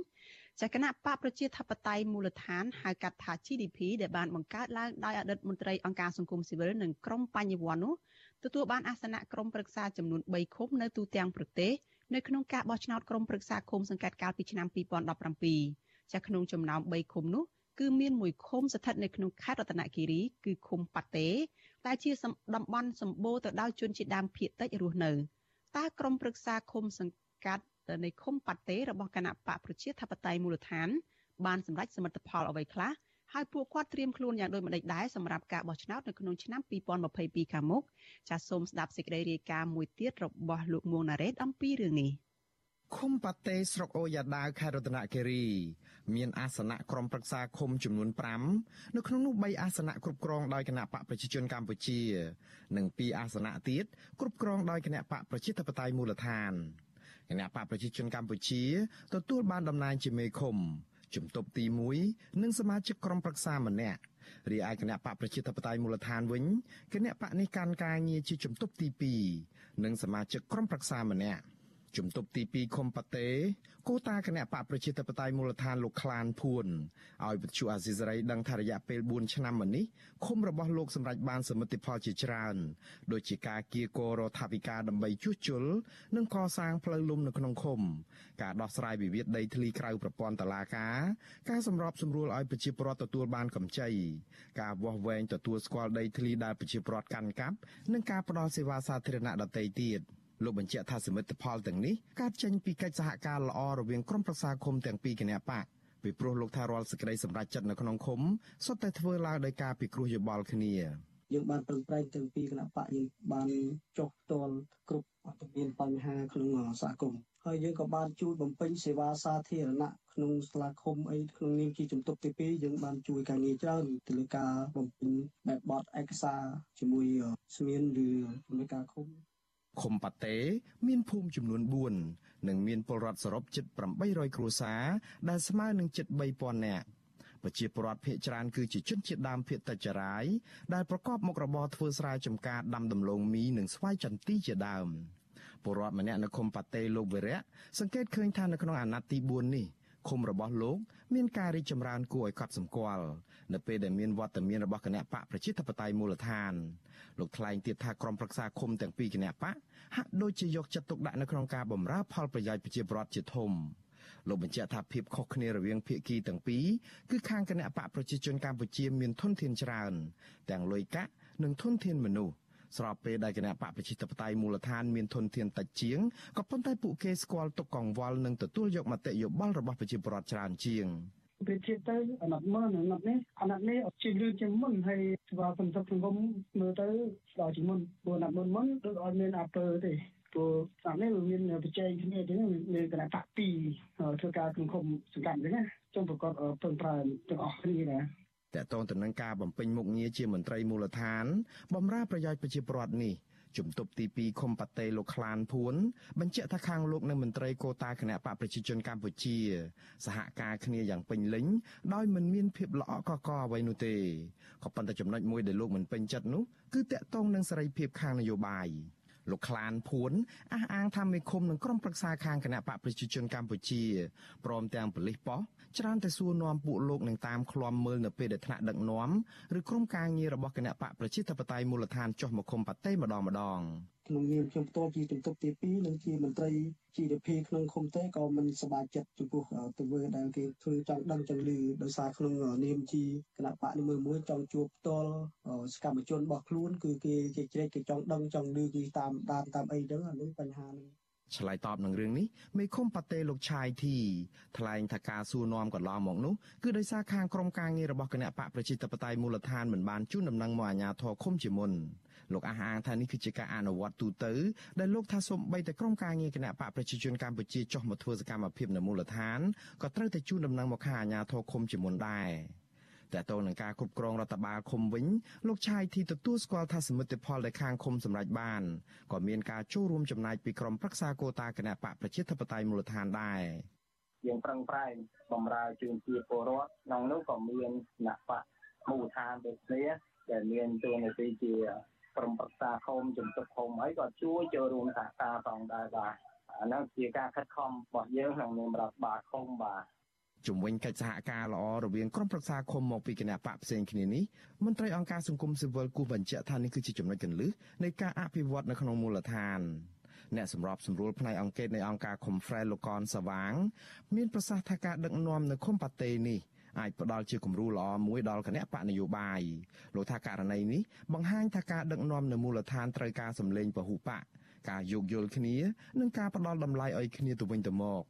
ចាគណៈបកប្រជាធិបតេយ្យមូលដ្ឋានហៅកាត់ថា GDP ដែលបានបង្កើតឡើងដោយអតីតមន្ត្រីអង្គការសង្គមស៊ីវិលនិងក្រុមបញ្ញវន្តនោះទទួលបានអាសនៈក្រុមប្រឹក្សាចំនួន3ឃុំនៅទូទាំងប្រទេសនៅក្នុងការបោះឆ្នោតក្រុមប្រឹក្សាឃុំសង្កាត់កាលពីឆ្នាំ2017ចាក្នុងចំណោម3ឃុំនោះ គឺមានមួយឃុំស្ថិតនៅក្នុងខេត្តរតនគិរីគឺឃុំប៉ាតេដែលជាតំបន់សម្បូរទៅដោយជនជាតិដើមភាគតិចរស់នៅតើក្រមព្រឹក្សាឃុំសង្កាត់នៃឃុំប៉ាតេរបស់គណៈបកប្រជាធិបតេយ្យមូលដ្ឋាន បានសម្រេចសមិទ្ធផលអ្វីខ្លះហើយពួកគាត់ត្រៀមខ្លួនយ៉ាងដូចម្តេចដែរសម្រាប់ការបោះឆ្នោតនៅក្នុងឆ្នាំ2022ខាងមុខចាសសូមស្ដាប់សេចក្តីរាយការណ៍មួយទៀតរបស់លោកមួងណារ៉េតអំពីរឿងនេះ ឃុំប៉ាតេស្រុកអូយ៉ាដាវខេត្តរតនគិរី មានអាសនៈក្រុមប្រឹក្សាឃុំចំនួន5នៅក្នុងនោះ3អាសនៈគ្រប់គ្រងដោយគណៈបកប្រជាជនកម្ពុជា និង2អាសនៈទៀតគ្រប់គ្រងដោយគណៈបកប្រជាធិបតេយ្យមូលដ្ឋានគណៈបកប្រជាជនកម្ពុជាទទួលបានតំណែងជាមេឃុំជំទប់ទី1និងសមាជិកក្រុមប្រឹក្សាម្នាក់រីឯគណៈបកប្រជាធិបតេយ្យមូលដ្ឋានវិញគណៈបកនេះកាន់ការងារជាជំទប់ទី2និងសមាជិកក្រុមប្រឹក្សាម្នាក់ ជំទប់ទី2ខុំប៉ាតេគូតាគណៈបកប្រជាធិបតេយ្យមូលដ្ឋានលោកខ្លានភួនឲ្យវិទ្យុអាស៊ីសេរីដឹងថារយៈពេល4ឆ្នាំមកនេះឃុំរបស់លោកសម្រេចបានសមិទ្ធផលជាច្រើនដូចជាការគៀកោរដ្ឋាភិការដើម្បីជួសជុលនិងកសាងផ្លូវលំនៅក្នុងឃុំ ការដោះស្រាយវិវាទដីធ្លីក្រៅប្រព័ន្ធតុលាការការសម្របសម្រួលឲ្យប្រជាពលរដ្ឋទទួលបានកម្ចីការវាស់វែងទទួលស្គាល់ដីធ្លីដែលប្រជាពលរដ្ឋកាន់កាប់និងការផ្តល់សេវាសាធារណៈដទៃទៀត។ លោកបញ្ជាក់ថាសមិទ្ធផលទាំងនេះកើតចេញពីកិច្ចសហការល្អរវាងក្រុមប្រឹក្សាឃុំទាំងពីរគណៈបកពីព្រោះលោកថារាល់សេចក្តីសម្រេចចិត្តនៅក្នុងឃុំសុទ្ធតែធ្វើឡើងដោយការពិគ្រោះយោបល់គ្នាយើងបានប្រឹងប្រែងទាំងពីគណៈបកយើងបានចុះផ្ទាល់គ្រប់អត់មានបញ្ហាក្នុងសហគមន៍ហើយយើងក៏បានជួយបំពេញសេវាសាធារណៈក្នុងសាលាឃុំអីក្នុងនាមជាជំទប់ទី2យើងបានជួយការងារច្រើនទៅលើការបំពេញបែបបទឯកសារជាមួយស្មានឬជំនួយការឃុំ ឃុំប៉ាតេមានភូមិចំនួន4និងមានពលរដ្ឋសរុបជិត800គ្រួសារដែលស្មើនឹងជិត3000នាក់ប្រជាពលរដ្ឋភៀសច្រើនគឺជាជនជាតិដើមភៀសតិចចរាយដែលប្រកបមុខរបរធ្វើស្រែចម្ការដាំដំឡូងមីនិងស្វាយចន្ទីជាដើមពលរដ្ឋម្នាក់នៅឃុំប៉ាតេលោកវិរៈសង្កេតឃើញថានៅក្នុងអាណត្តិទី4នេះឃុំរបស់លោកមានការរីកចម្រើនគួរឲ្យកត់សម្គាល់ នៅពេលដែលមានវត្តមានរបស់គណៈបកប្រជាធិបតេយ្យមូលដ្ឋានលោកថ្លែងទៀតថាក្រុមប្រឹក្សាឃុំទាំងពីរគណៈបកហាក់ដូចជាយកចិត្តទុកដាក់នៅក្នុងការបម្រើផលប្រយោជន៍ប្រជាពលរដ្ឋជាធំលោកបញ្ជាក់ថាភាពខុសគ្នារវាងភាគីទាំងពីរគឺខាងគណៈបកប្រជាជនកម្ពុជាមានធនធានច្រើន ទាំងលុយកាក់និងធនធានមនុស្សស្របពេលដែលគណៈបកប្រជាធិបតេយ្យមូលដ្ឋានមានធនធានតិចជាងក៏ប៉ុន្តែពួកគេស្គាល់ទុកកង្វល់និងទទួលយកមតិយោបល់របស់ប្រជាពលរដ្ឋច្រើនជាង ប្រៀបធៀបទៅអាណត្តិមុនអាណត្តិនេះអាណត្តិនេះជាលឿនជាងមុនហើយស្វាសន្តិសង្គមមើលទៅស្ដាយជាងមុនព្រោះអាណត្តិមុនមុនដូចអត់មានអាពើទេព្រោះអានេះវាមានបច្ចេកគ្នាអញ្ចឹងមានគណៈបកពីរធ្វើការក្នុងគុំសង្កាត់អញ្ចឹងណាចង់ប្រកបពឹងប្រើទាំងអស់គ្នាណាតកតងទៅនឹងការបំពេញមុខងារជាមន្ត្រីមូលដ្ឋានបម្រើប្រយោជន៍ប្រជាពលរដ្ឋនេះ ជំទប់ទី2ខុំប៉ាតេលោកខ្លានភួនបញ្ជាក់ថាខាងលោកនិងមន្ត្រីកោតាគណៈបកប្រជាជនកម្ពុជា សហការគ្នាយ៉ាងពេញលេញដោយមិនមានភាពល្អកកអ្វីនោះទេក៏ប៉ុន្តែចំណុចមួយដែលលោកមិនពេញចិត្តនោះគឺតកតងនឹងសេរីភាពខាងនយោបាយ លោកខ្លានភួនអះអាងថាមេឃុំនឹងក្រុមប្រឹក្សាខាងគណៈបកប្រជាជនកម្ពុជាព្រមទាំងប៉ូលីសប៉ុស្តិ៍ច្រើនតែសួរនាំពួកលោកនឹងតាមឃ្លាំមើលនៅពេលដែលថ្នាក់ដឹកនាំឬក្រុមការងាររបស់គណៈបកប្រជាធិបតេយ្យមូលដ្ឋានចុះមកឃុំប៉ាតេម្ដងម្ដង ក្នុងនាមខ្ញុំផ្ទាល់ជាជំទប់ទី2និងជាមន្ត្រី GDP ក្នុងឃុំទេក៏មិនសប្បាយចិត្តចំពោះទង្វើដែលគេធ្វើចង់ដឹងចង់ឮដោយសារក្នុងនាមជាគណៈបកនីមួយៗចង់ជួបផ្ទាល់សកម្មជនរបស់ខ្លួន គឺគេជាជ្រែកគេចង់ដឹងចង់ឮគឺតាមដានតាមអីចឹងអានេះបញ្ហានេះឆ្លើយតបនឹងរឿងនេះមេឃុំប៉ាតេលោកឆាយធីថ្លែងថាការសួរនាំកន្លងមកនោះគឺដោយសារខាងក្រុមការងាររបស់គណៈបកប្រជាធិបតេយ្យមូលដ្ឋានមិនបានជូនដំណឹងមកអាជ្ញាធរឃុំជាមុន លោកអះអាងថានេះគឺជាការអនុវត្តទូទៅដែលលោកថាសូម្បីតែក្រុមការងារគណៈបកប្រជាជនកម្ពុជាចុះមកធ្វើសកម្មភាពនៅមូលដ្ឋានក៏ត្រូវតែជូនដំណឹងមកខាងអាជ្ញាធរឃុំជាមុនដែរតើតើនឹងការគ្រប់គ្រងរដ្ឋបាលឃុំវិញលោកឆាយធីទទួលស្គាល់ថាសមិទ្ធផលដែលខាងឃុំសម្រេចបានក៏មានការចូលរួមចំណែកពីក្រុមប្រឹក្សាគោតាគណៈបកប្រជាធិបតេយ្យមូលដ្ឋានដែរយើងប្រឹងប្រែងបំរើជូនជាពលរដ្ឋក្នុងនោះក៏មានគណៈបកមូលដ្ឋានដូចគ្នាដែលមានតួនាទីជា ក្រុមប្រឹក្សាឃុំជំទប់ឃុំអីក៏ជួយចូលរួមសហការផងដែរបាទអានោះជាការខិតខំរបស់យើងក្នុងនាមរដ្ឋបាលឃុំបាទជំវិញកិច្ចសហការល្អរវាងក្រុមប្រឹក្សាឃុំមកពីគណៈបកផ្សេងគ្នានេះមន្ត្រីអង្គការសង្គមស៊ីវិលគូបញ្ជាក់ថានេះគឺជាចំណុចកន្លឹះនៃការអភិវឌ្ឍនៅក្នុងមូលដ្ឋានអ្នកសម្របសម្រួលផ្នែកអង្គការនៃអង្គការឃុំហ្វ្រែលោកកនសវាង មានប្រសាសន៍ថាការដឹកនាំនៅឃុំប៉ាតេនេះ អាចផ្ដល់ជាគំរូល្អមួយដល់គណៈបកនយោបាយលោកថាករណីនេះបង្ហាញថាការដឹកនាំនៅមូលដ្ឋានត្រូវការសម្លេងពហុបកការយោគយល់គ្នានិងការផ្ដល់តម្លៃឲ្យគ្នាទៅវិញទៅមក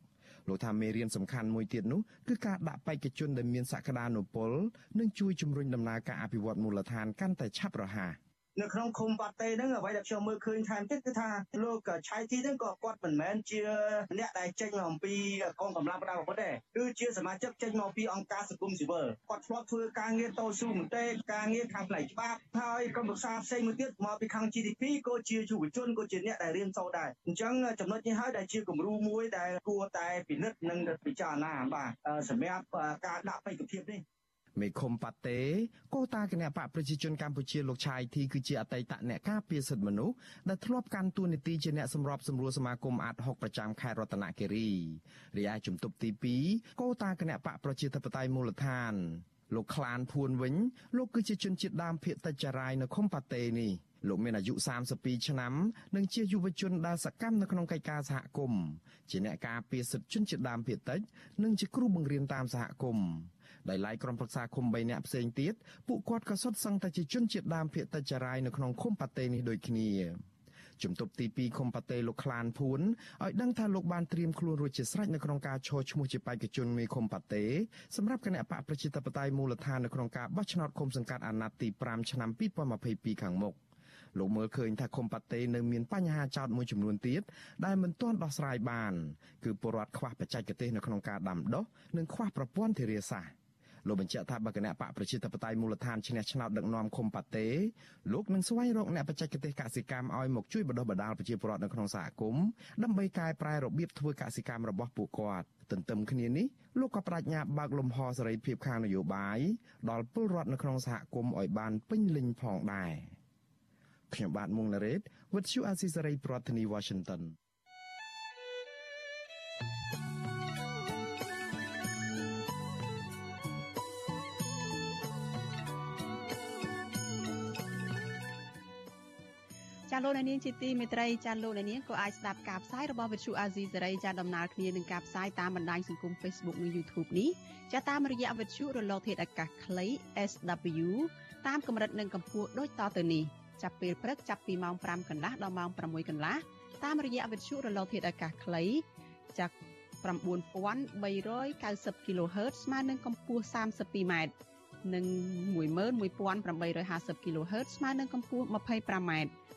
លោកថាមេរៀនសំខាន់មួយទៀតនោះគឺការដាក់បេក្ខជនដែលមានសក្តានុពលនិងជួយជំរុញដំណើរការអភិវឌ្ឍមូលដ្ឋានកាន់តែឆាប់រហ័ស នៅក្នុងឃុំបាត់តេហ្នឹងអ្វីដែលខ្ញុំមើលឃើញថែមទៀតគឺថាលោកឆៃទីហ្នឹងក៏គាត់មិនមែនជាអ្នកដែលចេញមកអំពីកងកម្លាំងប្រដាប់អាវុធទេគឺជាសមាជិកចេញមកពីអង្គការសង្គមស៊ីវិលគាត់ធ្លាប់ធ្វើការងារតស៊ូមតិការងារខាងផ្នែកច្បាប់ហើយក្រុមប្រឹក្សាផ្សេងមួយទៀតមកពីខាង GDP ក៏ជាយុវជនក៏ជាអ្នកដែលរៀនសូត្រដែរអញ្ចឹងចំណុចនេះហើយដែលជាគំរូមួយដែលគួរតែពិនិត្យនិងពិចារណាបាទសម្រាប់ការដាក់បេក្ខភាពនេះ មេឃុំប៉ាតេកូតាគណៈបកប្រជាជនកម្ពុជាលោកឆាយធីគឺជាអតីតអ្នកការពារសិទ្ធិមនុស្សដែលធ្លាប់កាន់តួនាទីជាអ្នកសម្របសម្រួលសមាគមអាត60ប្រចាំខេត្តរតនគិរីរីឯជំទប់ទី2កូតាគណៈបកប្រជាធិបតេយ្យមូលដ្ឋានលោកខ្លានភួនវិញលោកគឺជាជនជាតិដើមភាគតិចចារាយនៅឃុំប៉ាតេនេះលោកមានអាយុ32ឆ្នាំនិងជាយុវជនដែលសកម្មនៅក្នុងកិច្ចការសហគមន៍ជាអ្នកការពារសិទ្ធិជនជាតិដើមភាគតិច និងជាគ្រូបង្រៀនតាមសហគមន៍ ដោយឡែកក្រុមប្រឹក្សាឃុំ3នាក់ផ្សេងទៀតពួកគាត់ក៏សុទ្ធសឹងតែជាជនជាតិដើមភាគតិចចារាយនៅក្នុងឃុំប៉ាតេនេះដូចគ្នាជំទប់ទី2ឃុំប៉ាតេលោកខ្លានភួនឲ្យដឹងថាលោកបានត្រៀមខ្លួនរួចជាស្រេចនៅក្នុងការឈរឈ្មោះជាបេក្ខជនមេឃុំប៉ាតេសម្រាប់គណៈបកប្រជាធិបតេយ្យមូលដ្ឋាននៅក្នុងការបោះឆ្នោតឃុំសង្កាត់អាណត្តិទី5ឆ្នាំ2022ខាងមុខលោកមើលឃើញថាឃុំប៉ាតេនៅមានបញ្ហាចោតមួយចំនួនទៀតដែលមិនទាន់ដោះស្រាយបាន គឺពលរដ្ឋខ្វះបច្ចេកទេសនៅក្នុងការដាំដុះនិងខ្វះប្រព័ន្ធធារាសាស្ត្រ លោកបញ្ជាក់ថាបកគណៈបកប្រជាធិបតេយ្យមូលដ្ឋានឈ្នះឆ្នោតដឹកនាំឃុំប៉ាតេលោកនឹងស្វែងរកអ្នកបច្ចេកទេសកសិកម្មឲ្យមកជួយបណ្ដុះបណ្ដាលប្រជាពលរដ្ឋនៅក្នុងសហគមន៍ដើម្បីកែប្រែរបៀបធ្វើកសិកម្មរបស់ពួកគាត់ទន្ទឹមគ្នានេះលោកក៏បដិញ្ញាបើកលំហសេរីភាពខាងនយោបាយដល់ពលរដ្ឋនៅក្នុងសហគមន៍ឲ្យបានពេញលេញផងដែរខ្ញុំបាទមុងណារ៉េត With you Azisaray ប្រធានាទី Washington ចាលោកនាងជាទីមេត្រីចាលោកនាងក៏អាចស្ដាប់ការផ្សាយរបស់វិទ្យុអាស៊ីសេរីចាដំណើរគ្នានឹងការផ្សាយតាមបណ្ដាញសង្គម Facebook និង YouTube នេះចាតាមរយៈវិទ្យុរលកធាតុអាកាសខ្លី SW តាមកម្រិតនិងកម្ពស់ដូចតទៅនេះចាប់ពេលព្រឹកចាប់ពីម៉ោង5កន្លះដល់ម៉ោង6កន្លះតាមរយៈវិទ្យុរលកធាតុអាកាសខ្លីចា9390 kHz ស្មើនឹងកម្ពស់ 32m និង11850 kHz ស្មើនឹងកម្ពស់ 25m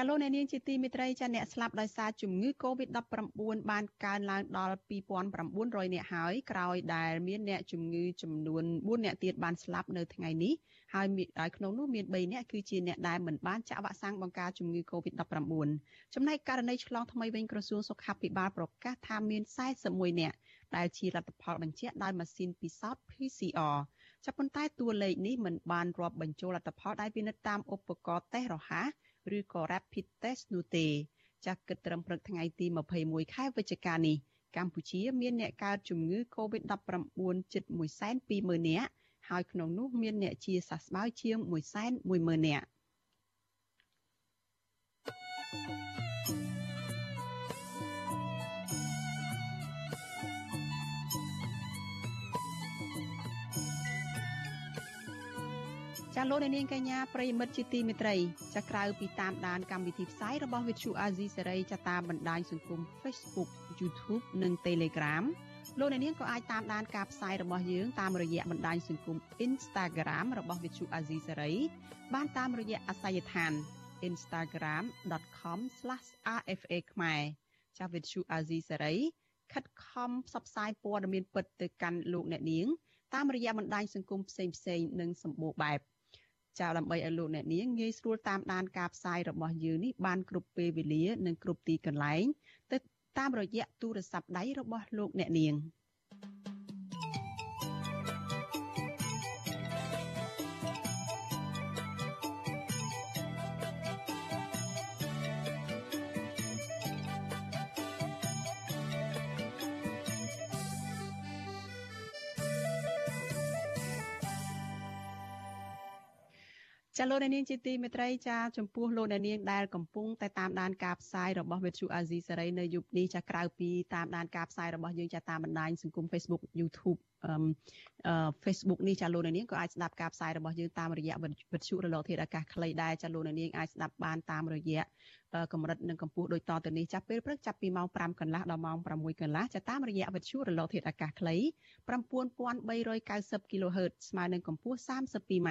ចាលោកអ្នកនាងជាទីមេត្រីចាអ្នកស្លាប់ដោយសារជំងឺ Covid-19 បានកើនឡើងដល់2900នាក់ហើយក្រោយដែលមានអ្នកជំងឺចំនួន4នាក់ទៀតបានស្លាប់នៅថ្ងៃនេះហើយហើយក្នុងនោះមាន3នាក់គឺជាអ្នកដែលមិនបានចាក់វ៉ាក់សាំងបង្ការជំងឺ Covid-19 ចំណែកករណីឆ្លងថ្មីវិញក្រសួងសុខាភិបាលប្រកាសថាមាន41នាក់ដែលជាលទ្ធផលបញ្ជាក់ដោយម៉ាស៊ីនពិសោធន៍ PCR ចាប់ប៉ុន្តែតួលេខនេះមិនបានរាប់បញ្ចូលលទ្ធផលដែលពិនិត្យតាមឧបករណ៍តេស្តរហ័ស ឬក៏ Rapid Test នោះទេចាស់គិតត្រឹមព្រឹកថ្ងៃទី21ខែវិច្ឆិកានេះកម្ពុជាមានអ្នកកើតជំងឺ Covid-19 ជិត120,000នាក់ហើយក្នុងនោះមានអ្នកជាសះស្បើយជាង110,000នាក់ thank you ចាលោកនាងកញ្ញាប្រិមិត្តជាទីមេត្រីចាក្រៅពីតាមដានកម្មវិធីផ្សាយរបស់ Vithu Azizi សេរីចាតាមបណ្ដាញសង្គម Facebook YouTube និង Telegram លោកអ្នកនាងក៏អាចតាមដានការផ្សាយរបស់យើងតាមរយៈបណ្ដាញសង្គម Instagram របស់ Vithu Azizi សេរីបានតាមរយៈអាសយដ្ឋាន instagram.com/rfa ខ្មែរចា Vithu Azizi សេរីខិតខំផ្សព្វផ្សាយព័ត៌មានពិតទៅកាន់លោកអ្នកនាងតាមរយៈបណ្ដាញសង្គមផ្សេងៗនិងសម្បូរបែប។ ចាដើម្បីឲ្យលោកអ្នកនាងងាយស្រួលតាមដានការផ្សាយរបស់យើងនេះបានគ្រប់ពេលវេលា និងគ្រប់ទីកន្លែងទៅតាមរយៈទូរស័ព្ទដៃរបស់លោកអ្នកនាង។ ចាលោកអ្នកនាងជាទីមេត្រីចាចំពោះលោកអ្នកនាងដែលកំពុងតែតាមដានការផ្សាយរបស់វិទ្យុអាស៊ីសេរីនៅយប់នេះចាក្រៅពីតាមដានការផ្សាយរបស់យើងចាតាមបណ្ដាញសង្គម Facebook YouTube អឺ Facebook នេះចាលោកអ្នកនាងក៏អាចស្ដាប់ការផ្សាយរបស់យើងតាមរយៈវិទ្យុរលកធាតុអាកាសខ្លីដែរចាលោកអ្នកនាងអាចស្ដាប់បានតាមរយៈកម្រិតនិងកម្ពស់ដូចតទៅនេះចាប់ពេលព្រឹកចាប់ពីម៉ោង5កន្លះដល់ម៉ោង6កន្លះចាតាមរយៈវិទ្យុរលកធាតុអាកាសខ្លី9390 kHz ស្មើនឹងកម្ពស់ 32m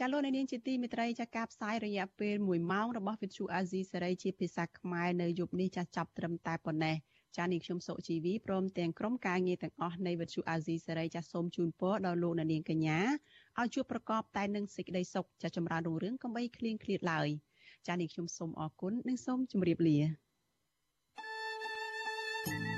ចាលោកនាងជាទីមេត្រីចាការផ្សាយរយៈពេល1ម៉ោងរបស់វិទ្យុអាស៊ីសេរីជាភាសាខ្មែរនៅយប់នេះចាចាប់ត្រឹមតែប៉ុណ្ណេះចានាងខ្ញុំសុជីវីព្រមទាំងក្រុមការងារទាំងអស់នៃវិទ្យុអាស៊ីសេរីចាសូមជូនពរដល់លោកនាងកញ្ញាឲ្យជួបប្រកបតែនឹងសេចក្តីសុខចាចម្រើនរុងរឿងកំបីគ្លៀងគ្លាតឡើយចានាងខ្ញុំសូមអរគុណនិងសូមជម្រាបលា thank you